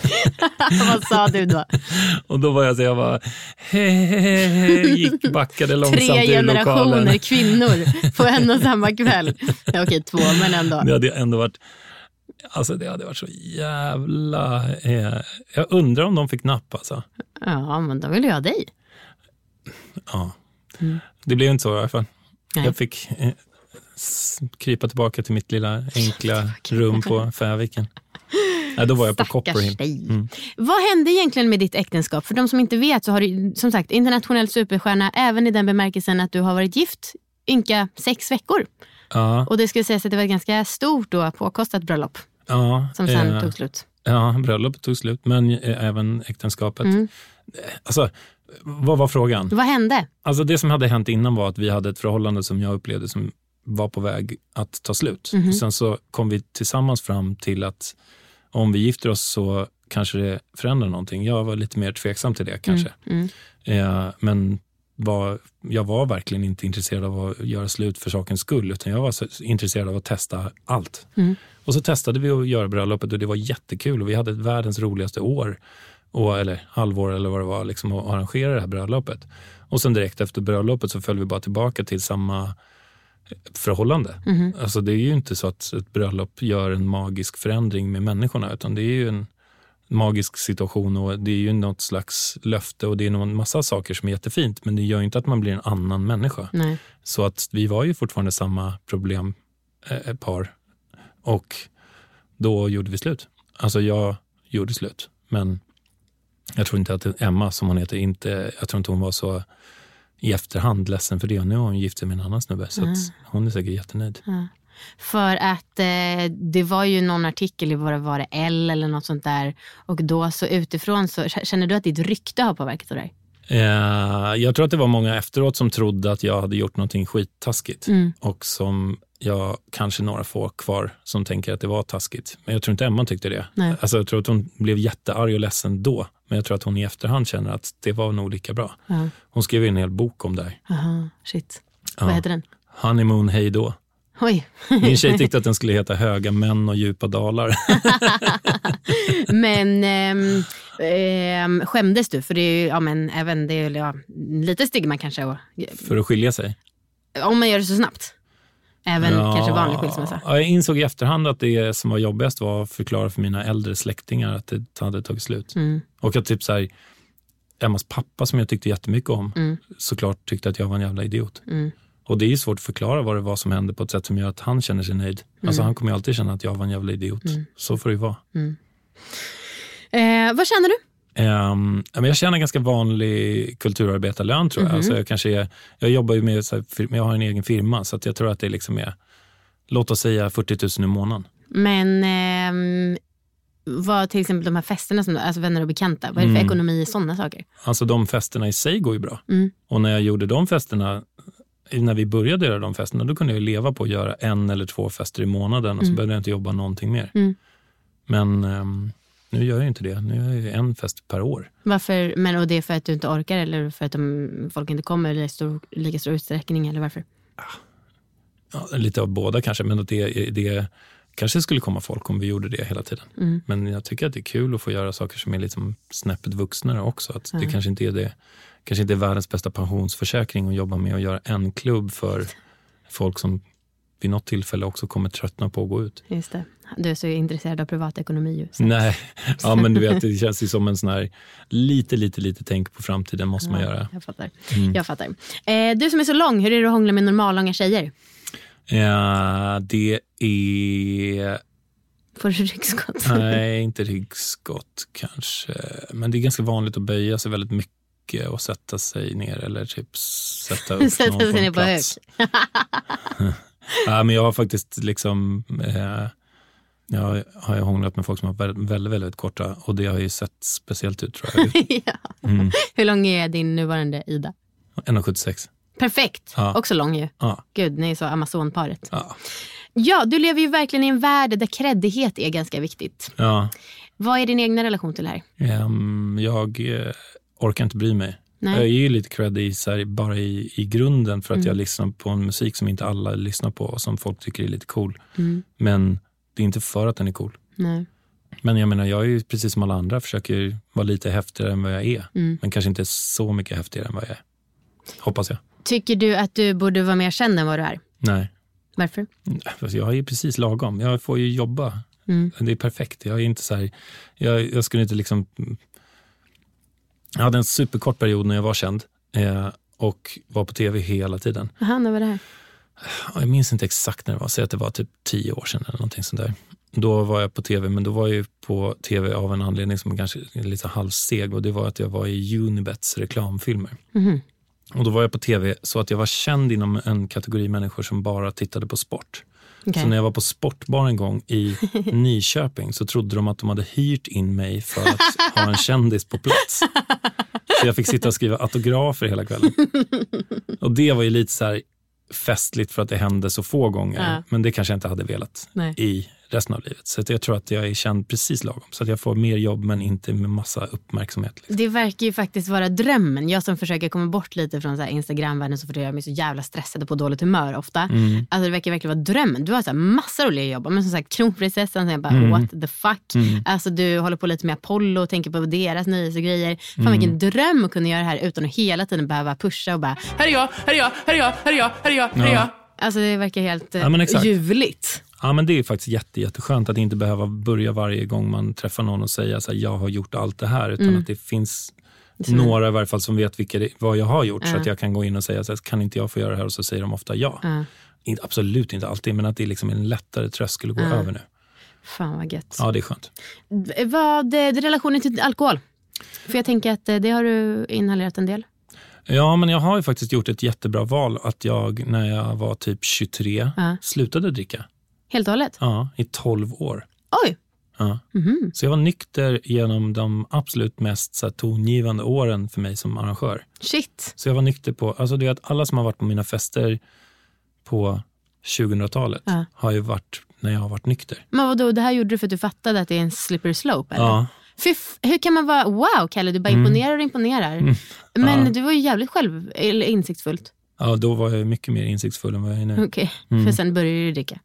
Vad sa du då? och då var jag så jag bara, hehehe, gick, backade långsamt Tre generationer kvinnor på en och samma kväll. Ja, Okej, två, men ändå. Det hade ändå varit, alltså det hade varit så jävla... Eh, jag undrar om de fick napp alltså. Ja, men då vill jag ha dig. Ja. Mm. Det blev inte så i alla fall. Nej. Jag fick eh, krypa tillbaka till mitt lilla enkla rum på Fäviken. Ja, då var jag på Stackars Copper Hill. dig. Mm. Vad hände egentligen med ditt äktenskap? För de som inte vet så har du som sagt internationell superstjärna även i den bemärkelsen att du har varit gift ynka sex veckor. Ja, Och det skulle sägas att det var ett ganska stort och påkostat bröllop ja, som sen eh, tog slut. Ja, bröllopet tog slut, men eh, även äktenskapet. Mm. Alltså, vad var frågan? Vad hände? Alltså det som hade hänt innan var att vi hade ett förhållande som jag upplevde som var på väg att ta slut. Mhm. Och sen så kom vi tillsammans fram till att om vi gifter oss så kanske det förändrar någonting. Jag var lite mer tveksam till det kanske. Mm. Eh, men var, jag var verkligen inte intresserad av att göra slut för sakens skull, utan jag var intresserad av att testa allt. Mm. Och så testade vi att göra bröllopet och det var jättekul och vi hade världens roligaste år, och, eller halvår eller vad det var, liksom, att arrangera det här bröllopet. Och sen direkt efter bröllopet så föll vi bara tillbaka till samma förhållande. Mhm. Alltså det är ju inte så att ett bröllop gör en magisk förändring med människorna, utan det är ju en magisk situation och det är ju något slags löfte och det är en massa saker som är jättefint, men det gör ju inte att man blir en annan människa. Nej. Så att vi var ju fortfarande samma problempar och då gjorde vi slut. Alltså jag gjorde slut, men jag tror inte att Emma, som hon heter, inte, jag tror inte hon var så i efterhand ledsen för det. Och nu har hon gift sig med en annan snubbe, så Mm. hon är säkert jättenöjd. Ja. För att eh, det var ju någon artikel i det var det L eller något sånt där och då så utifrån så känner du att ditt rykte har påverkat av det? Eh, jag tror att det var många efteråt som trodde att jag hade gjort någonting skittaskigt Mm. och som jag kanske några få kvar som tänker att det var taskigt. Men jag tror inte Emma tyckte det. Nej. Alltså, jag tror att hon blev jättearg och ledsen då, men jag tror att hon i efterhand känner att det var nog lika bra. Ja. Hon skrev en hel bok om det här. Aha, shit. Ja. Vad heter den? Honeymoon hej då. Oj. Min tjej tyckte att den skulle heta Höga män och djupa dalar. men ehm, ehm, skämdes du? För det är ju, ja, men, även det är, ja, lite stigma kanske. Och, för att skilja sig. om man gör det så snabbt. Även Ja, kanske vanlig skilsmässa. Ja, jag insåg i efterhand att det som var jobbigast var att förklara för mina äldre släktingar att det hade tagit slut. Mm. Och att typ så här, Emmas pappa som jag tyckte jättemycket om Mm. såklart tyckte att jag var en jävla idiot. Mm. Och det är svårt att förklara vad det var som hände på ett sätt som gör att han känner sig nöjd. Alltså Mm. han kommer alltid känna att jag var en jävla idiot. Mm. Så får det ju vara. Mm. Eh, vad känner du? Um, jag tjänar ganska vanlig kulturarbetarlön tror jag. Mhm. Alltså jag, kanske är, jag jobbar ju med, så här, jag har en egen firma så jag tror att det liksom är, låt oss säga 40 000 i månaden. Men ehm, vad till exempel de här festerna, som, alltså vänner och bekanta, vad är det för Mm. ekonomi i sådana saker? Alltså de festerna i sig går ju bra. Mm. Och när jag gjorde de festerna, när vi började göra de festerna, då kunde jag leva på att göra en eller två fester i månaden och så Mm. behövde jag inte jobba någonting mer. Mm. Men ehm, nu gör jag inte det. Nu gör jag en fest per år. Varför, men, och det är för att du inte orkar eller för att de, folk inte kommer i stor, lika stor utsträckning? Eller varför? Ja, lite av båda kanske, men det, det kanske skulle komma folk om vi gjorde det hela tiden. Mm. Men jag tycker att det är kul att få göra saker som är liksom snäppet vuxnare också. Att Det kanske inte är det kanske inte är världens bästa pensionsförsäkring att jobba med att göra en klubb för folk som vid något tillfälle också kommer tröttna på att gå ut. Just det. Du är så intresserad av privatekonomi ju. så- Nej, ja, men du vet, det känns ju som en sån här lite, lite, lite tänk på framtiden måste man Ja, göra. Jag fattar. Mm. Jag fattar. Eh, du som är så lång, hur är det att hångla med normallånga tjejer? Ja, det är Får du ryggskott? Nej, inte ryggskott kanske. Men det är ganska vanligt att böja sig väldigt mycket och sätta sig ner eller typ sätta upp Sätta någon sig ner på plats. ja, men jag har faktiskt liksom eh, jag har ju hånglat med folk som har väldigt, väldigt, väldigt korta och det har ju sett speciellt ut tror jag. ja. Mm. Hur lång är din nuvarande Ida? 1,76. Perfekt. Ja. Också lång ju. Ja. Gud, ni är så Amazonparet. Ja. Ja, du lever ju verkligen i en värld där kreddighet är ganska viktigt. Ja. Vad är din egna relation till det här? Ehm, jag eh, orkar inte bry mig. Nej. Jag är ju lite så här, bara i, i grunden för att Mm. jag lyssnar på en musik som inte alla lyssnar på och som folk tycker är lite cool. Mm. Men det är inte för att den är cool. Nej. Men jag menar, jag är ju precis som alla andra, försöker vara lite häftigare än vad jag är. Mm. Men kanske inte så mycket häftigare än vad jag är. Hoppas jag. Tycker du att du borde vara mer känd än vad du är? Nej, Varför? Jag är ju precis lagom. Jag får ju jobba. Mm. Det är perfekt. Jag är inte så här, jag, jag skulle inte liksom... Jag hade en superkort period när jag var känd eh, och var på tv hela tiden. Jaha, när var det här? Ja, Jag minns inte exakt när det var, säg att det var typ tio år sedan eller någonting sånt där. då var jag på tv, men då var jag på tv av en anledning som kanske är lite halvseg och det var att jag var i Unibets reklamfilmer. Mhm. Och då var jag på tv så att jag var känd inom en kategori människor som bara tittade på sport. Okej. Så när jag var på Sportbar en gång i Nyköping så trodde de att de hade hyrt in mig för att ha en kändis på plats. Så jag fick sitta och skriva autografer hela kvällen. Och det var ju lite så här festligt för att det hände så få gånger. Ja. Men det kanske jag inte hade velat Nej. i resten av livet. Så jag tror att jag är känd precis lagom. Så att jag får mer jobb men inte med massa uppmärksamhet. Liksom. Det verkar ju faktiskt vara drömmen. Jag som försöker komma bort lite från Instagramvärlden så får jag mig så jävla stressad och på dåligt humör ofta. Mm. Alltså det verkar verkligen vara drömmen. Du har så här massa roliga jobb. Men som sagt kronprinsessan, så jag bara Mm. what the fuck. Mm. Alltså du håller på lite med Apollo och tänker på deras nyhetsgrejer. Fan Mm. vilken dröm att kunna göra det här utan att hela tiden behöva pusha och bara här är jag, här är jag, här är jag, här är jag, här är jag, här är Ja. jag. Alltså det verkar helt eh, Ja, ljuvligt. Ja, men det är faktiskt jätte, jätteskönt att inte behöva börja varje gång man träffar någon och säga så här, jag har gjort allt det här. Utan Mm. att det finns Som- några i varje fall som vet vilka det, vad jag har gjort. Så Ja. att jag kan gå in och säga, så här, kan inte jag få göra det här? Och så säger de ofta ja. Ja. Inte, absolut inte alltid, men att det är liksom en lättare tröskel att gå Ja. över nu. Fan vad gött. Ja, det är skönt. Vad är relationen till alkohol? För jag tänker att eh, det har du inhalerat en del. Ja, men jag har ju faktiskt gjort ett jättebra val. Att jag, när jag var typ 23, Ja. slutade dricka. Helt och hållet? Ja, i 12 år. Oj! Ja. Mhm. Så jag var nykter genom de absolut mest så här, tongivande åren för mig som arrangör. Shit. Så jag var nykter på, alltså du vet alla som har varit på mina fester på 2000-talet Ja. har ju varit när jag har varit nykter. Men vadå, det här gjorde du för att du fattade att det är en slippery slope? Eller? Ja. Fy f- hur kan man vara, wow Kalle, du bara Mm. imponerar och imponerar. Mm. Men Ja. du var ju jävligt själv, eller insiktsfullt. ja, då var jag mycket mer insiktsfull än vad jag är nu. Okej, Mm. för sen började du dricka.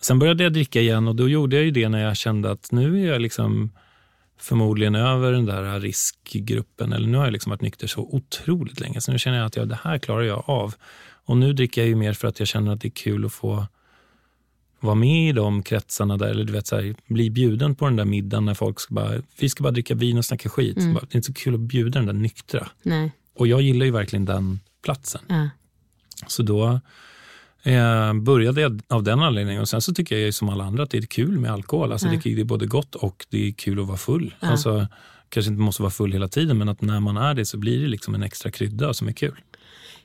Sen började jag dricka igen och då gjorde jag ju det när jag kände att nu är jag liksom förmodligen över den där riskgruppen. Eller nu har jag liksom varit nykter så otroligt länge. Så nu känner jag att ja, det här klarar jag av. Och nu dricker jag ju mer för att jag känner att det är kul att få vara med i de kretsarna där. Eller du vet, så här, bli bjuden på den där middagen när folk ska bara, vi ska bara dricka vin och snacka skit. Mm. Bara, det är inte så kul att bjuda den där nyktra. Nej. Och jag gillar ju verkligen den platsen. Ja. Så då eh, började av den anledningen. Och sen så tycker jag som alla andra att det är kul med alkohol. Alltså Ja. det, det är både gott och det är kul att vara full. Ja. Alltså, kanske inte måste vara full hela tiden, men att när man är det så blir det liksom en extra krydda som är kul.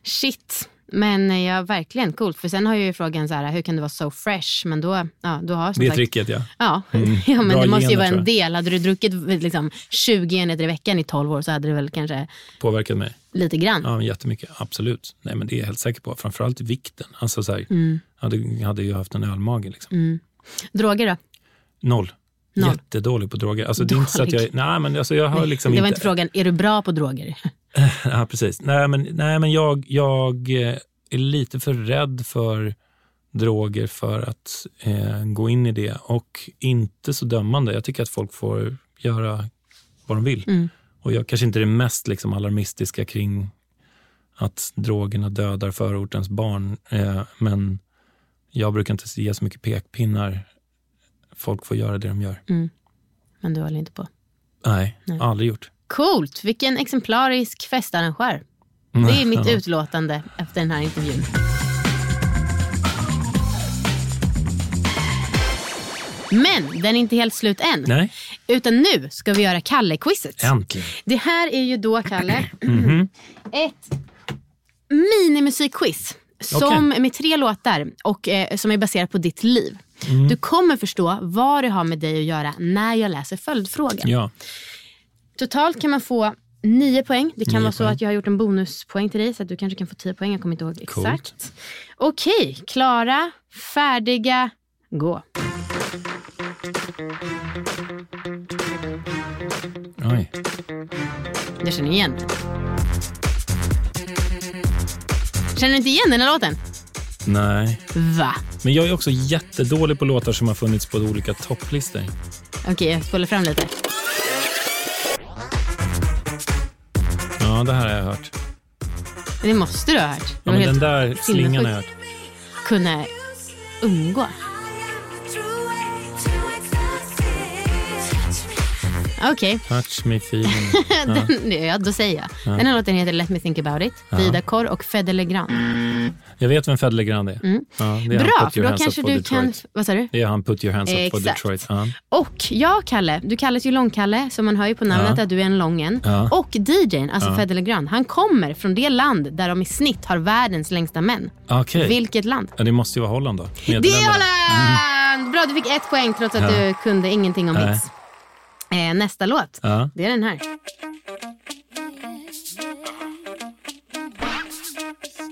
Shit. Men eh, ja, verkligen coolt. För sen har jag ju frågan så här, hur kan du vara so fresh? Men då, ja, du har Det är tricket, ja. Ja, Mm. ja men Bra det måste ju vara en del. Hade du druckit liksom, 20 enheter i veckan i 12 år så hade det väl kanske Påverkat mig. lite grann. Ja, jättemycket. Absolut. Nej, men det är jag helt säker på. Framförallt vikten. Alltså, så här, Mm. hade, hade ju haft en ölmage. Liksom. Mm. Droger då? Noll. Noll. Jättedålig på droger. Alltså, det är inte så att jag, Dålig. nej, men alltså, jag har liksom det var inte, inte frågan, är du bra på droger? Ja, precis. Nej, men, nej, men jag, jag eh, är lite för rädd för droger för att eh, gå in i det och inte så dömande. Jag tycker att folk får göra vad de vill. Mm. Och jag kanske inte är det mest liksom, alarmistiska kring att drogerna dödar förortens barn. Eh, men jag brukar inte ge så mycket pekpinnar. Folk får göra det de gör. Mm. Men du håller inte på. Nej, Nej. aldrig gjort. Coolt, vilken exemplarisk festarrangör. Det är mitt utlåtande efter den här intervjun. Men den är inte helt slut än. Nej, Utan nu ska vi göra Kalle-quizet. äntligen. Det här är ju då, Kalle, Mhm. ett minimusikquiz. Som med tre låtar och eh, som är baserat på ditt liv. Mm. Du kommer förstå vad det har med dig att göra när jag läser följdfrågan. Ja. Totalt kan man få nio poäng. Det kan Nio vara så poäng. att jag har gjort en bonuspoäng till dig så att du kanske kan få tio poäng. Jag kommer inte ihåg Coolt. exakt. Okej, klara, färdiga, gå. Oj. Jag känner igen den. Känner du inte igen den här låten? Nej. Va? Men jag är också jättedålig på låtar som har funnits på olika topplistor. Okej, jag spolar fram lite. Ja, det här har jag hört. Det måste du ha hört. Ja, men den där slingan har jag hört. Kunna umgå. Okej. Touch me feeling. Ja. Den, ja, då säger jag. Ja. Den här låten heter Let me think about it. Ja. Vida Kor och Fede Legrand. Jag vet vem Fed Legrand är. Mm. Ja, det är Bra, för då kanske for du kan... Vad sa du? Det är han Put Your Hands Up for Exakt. Detroit. Ja. Och jag, Kalle, du kallas ju Långkalle, så man hör ju på namnet att du är en lången. Och DJn, alltså Ja. Fede Legrand, han kommer från det land där de i snitt har världens längsta män. Okej. Vilket land? Ja, det måste ju vara Holland då. Det är. Holland! Bra, du fick ett poäng trots att du kunde ingenting om hits. Eh, nästa låt, Ja. det är den här.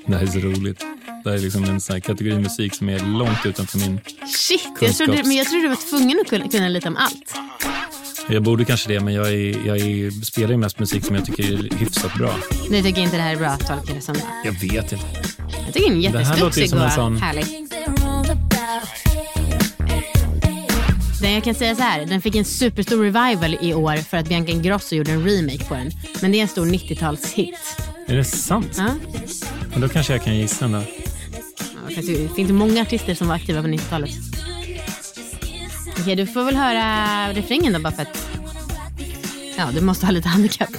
Det här är så roligt. Det här är liksom en sån kategori musik som är långt utanför min... Shit, jag trodde, Kunskaps- men jag trodde du var tvungen att kunna, kunna lite om allt. Jag borde kanske det, men jag, är, jag är, spelar ju mest musik som jag tycker är hyfsat bra. Du tycker inte det här är bra, tolkar det som. Jag vet inte. Jag tycker den är Det här låter ju jättestudsig som och en sån- härlig. Den, jag kan säga så här, den fick en superstor revival i år för att Bianca Ingrosso gjorde en remake på den. Men det är en stor 90-talshit. Är det sant? Ja. Men då kanske jag kan gissa den då. Ja, Det finns många artister som var aktiva på 90-talet. Okej, du får väl höra refrängen då bara för att... Ja, du måste ha lite handikapp.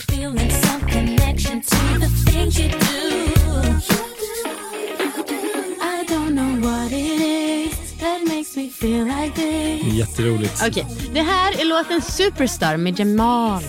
Jätteroligt. Okej, det här är låten Superstar med Jamal.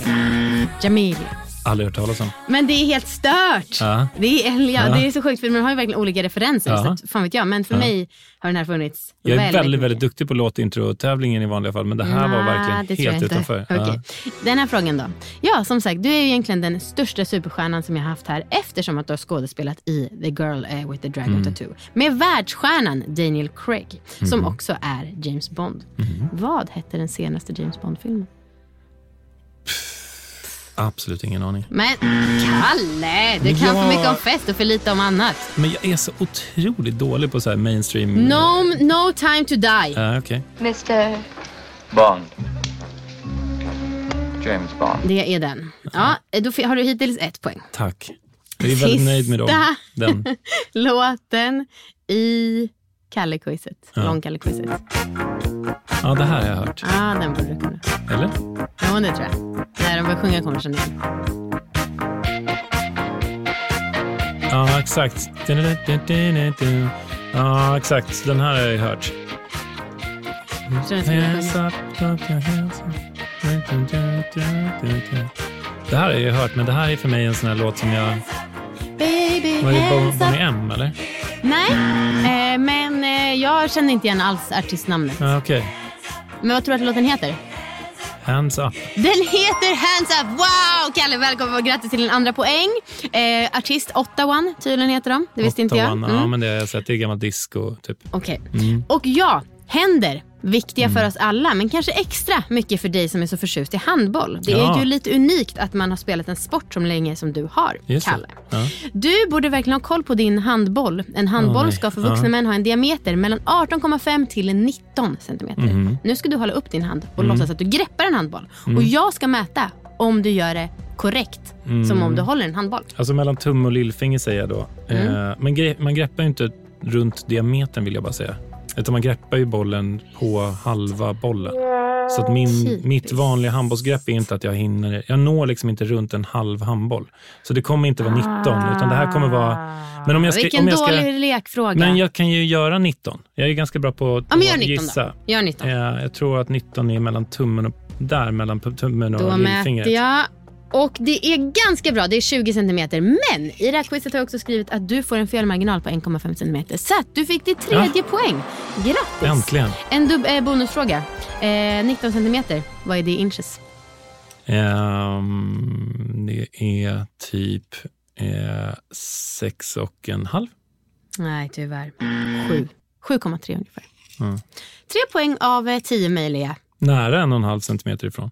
Jamil. Aldrig hört talas om. Men det är helt stört. Ja. Det, är, ja, det är så sjukt för man har ju verkligen olika referenser. Ja. Så fan vet jag. Men för mig har den här funnits Jag är väldigt väldigt, väldigt duktig på låtintro-tävlingen i vanliga fall, men det här var Nej, verkligen helt utanför. Okej. Den här frågan då. Ja, som sagt, du är ju egentligen den största superstjärnan som jag har haft här eftersom att du har skådespelat i The Girl eh, with the Dragon Mm. Tattoo med världsstjärnan Daniel Craig som Mhm. också är James Bond. Mhm. Vad hette den senaste James Bond-filmen? Absolut ingen aning. Men Kalle, du kan för jag- mycket om fest och för lite om annat. Men jag är så otroligt dålig på så här mainstream... No, no time to die. Ja, okej. Mr. Bond. James Bond. Det är den. Ja, då har du hittills ett poäng. Tack. Jag är väldigt nöjd med dem. Sista Den. låten i Kalle-quizet. Ja. Lång-Kalle-quizet. Ja, det här har jag hört. Ja, den borde du kunna. Eller? Ja, det tror jag. När de börjar sjunga kommer känna igen. Ja, exakt. Ja, exakt. Den här har jag hört. Hands up. Det här har jag ju hört, men det här är för mig en sån här låt som jag... Baby, Var det. Bonnie M, eller? Nej, eh, men eh, jag känner inte igen alls artistnamnet. Ja, Okej. Men vad tror du att låten heter? Hands up. Den heter Hands Up! Wow! Kalle, välkommen och grattis till din andra poäng. Eh, artist 8-1 tydligen heter de. Det visste inte jag. Ottawan. Mm. Ja, men det har jag sett. Det är gammalt disco, typ. Okej. Mm. Och ja, händer. Viktiga för oss alla, men kanske extra mycket för dig som är så förtjust i handboll. Det Ja. är ju lite unikt att man har spelat en sport så länge som du har, Just. Kalle. Ja. Du borde verkligen ha koll på din handboll. En handboll nej. ska för vuxna Ja. män ha en diameter mellan 18,5 till 19 centimeter. Mhm. Nu ska du hålla upp din hand och Mm. låtsas att du greppar en handboll. Mm. Och jag ska mäta om du gör det korrekt, Mm. som om du håller en handboll. Alltså mellan tumme och lillfinger säger jag då. Mm. Eh, men gre- man greppar ju inte runt diametern vill jag bara säga. Utan man greppar ju bollen på halva bollen. Så att min, Typiskt. mitt vanliga handbollsgrepp är inte att jag hinner, jag når liksom inte runt en halv handboll. Så det kommer inte vara 19 utan det här kommer vara... Men om jag ska, Vilken om jag ska, dålig lekfråga. Men jag kan ju göra 19. Jag är ganska bra på att Ja, men gör att 19 gissa. då. Gör 19. Eh, jag tror att 19 är mellan tummen och där mellan tummen och Då lillfingret. mäter jag. Och det är ganska bra, det är 20 centimeter. Men i det här quizet har jag också skrivit att du får en felmarginal på 1,5 centimeter. Så att du fick ditt tredje poäng. Grattis! Äntligen. En dub- eh, bonusfråga. Eh, 19 centimeter, vad är det i inches? Ehm, det är typ eh, sex och en halv. Nej, tyvärr. 7. 7,3 ungefär. Mm. Tre poäng av eh, 10 möjliga. Nära en och en halv centimeter ifrån.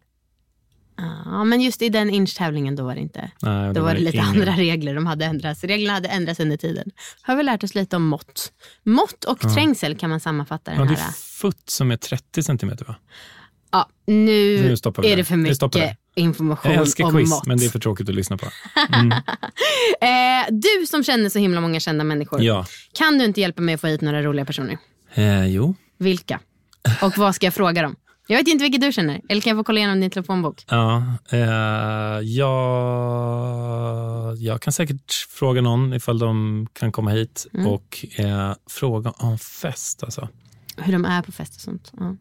Ja, men just i den inch-tävlingen då var det inte. Nej, Då var det lite ingen. andra regler. De hade ändrats. Reglerna hade ändrats under tiden. Har vi lärt oss lite om mått. Mått och Ja. trängsel kan man sammanfatta Ja, den det här. är foot som är 30 centimeter va? Ja, nu, Nu stoppar vi är det för mycket där. information Jag älskar om quiz, mått. men det är för tråkigt att lyssna på. Mm. eh, du som känner så himla många kända människor. Ja. Kan du inte hjälpa mig att få hit några roliga personer? Eh, jo. Vilka? Och vad ska jag fråga dem? Jag vet inte vilket du känner. Eller kan jag få kolla igenom din telefonbok? Ja, eh, jag, jag kan säkert fråga någon ifall de kan komma hit Mm. och eh, fråga om fest. Alltså. Hur de är på fest och sånt. Ja.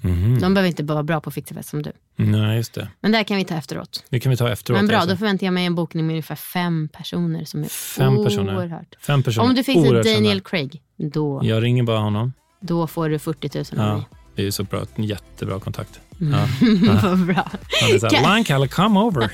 Mhm. De behöver inte bara vara bra på att fixa fest som du. Nej, just det. Men det kan vi ta efteråt. Det kan vi ta efteråt. Men bra, alltså. då förväntar jag mig en bokning med ungefär fem personer som är Fem personer. oerhört. Fem personer. Om du fixar Daniel. Craig, då, Jag ringer bara honom. då får du 40 000 av Ja, mig. Det är så bra. En jättebra kontakt. Mm. Ja. Vad bra. Han är såhär, Line Kalle, come over.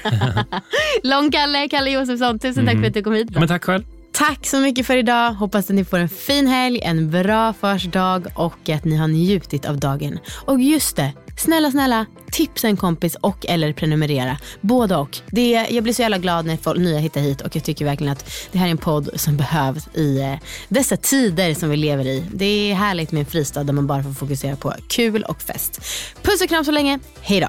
Lång-Kalle, Kalle Josefsson, tusen tack Mhm. för att du kom hit. ja, men tack själv. Tack så mycket för idag. Hoppas att ni får en fin helg, en bra försdag och att ni har njutit av dagen. Och just det, snälla, snälla, tipsa en kompis och eller prenumerera. Både och. Det, jag blir så jävla glad när folk, nya hittar hit och jag tycker verkligen att det här är en podd som behövs i eh, dessa tider som vi lever i. Det är härligt med en fristad där man bara får fokusera på kul och fest. Puss och kram så länge. Hej då.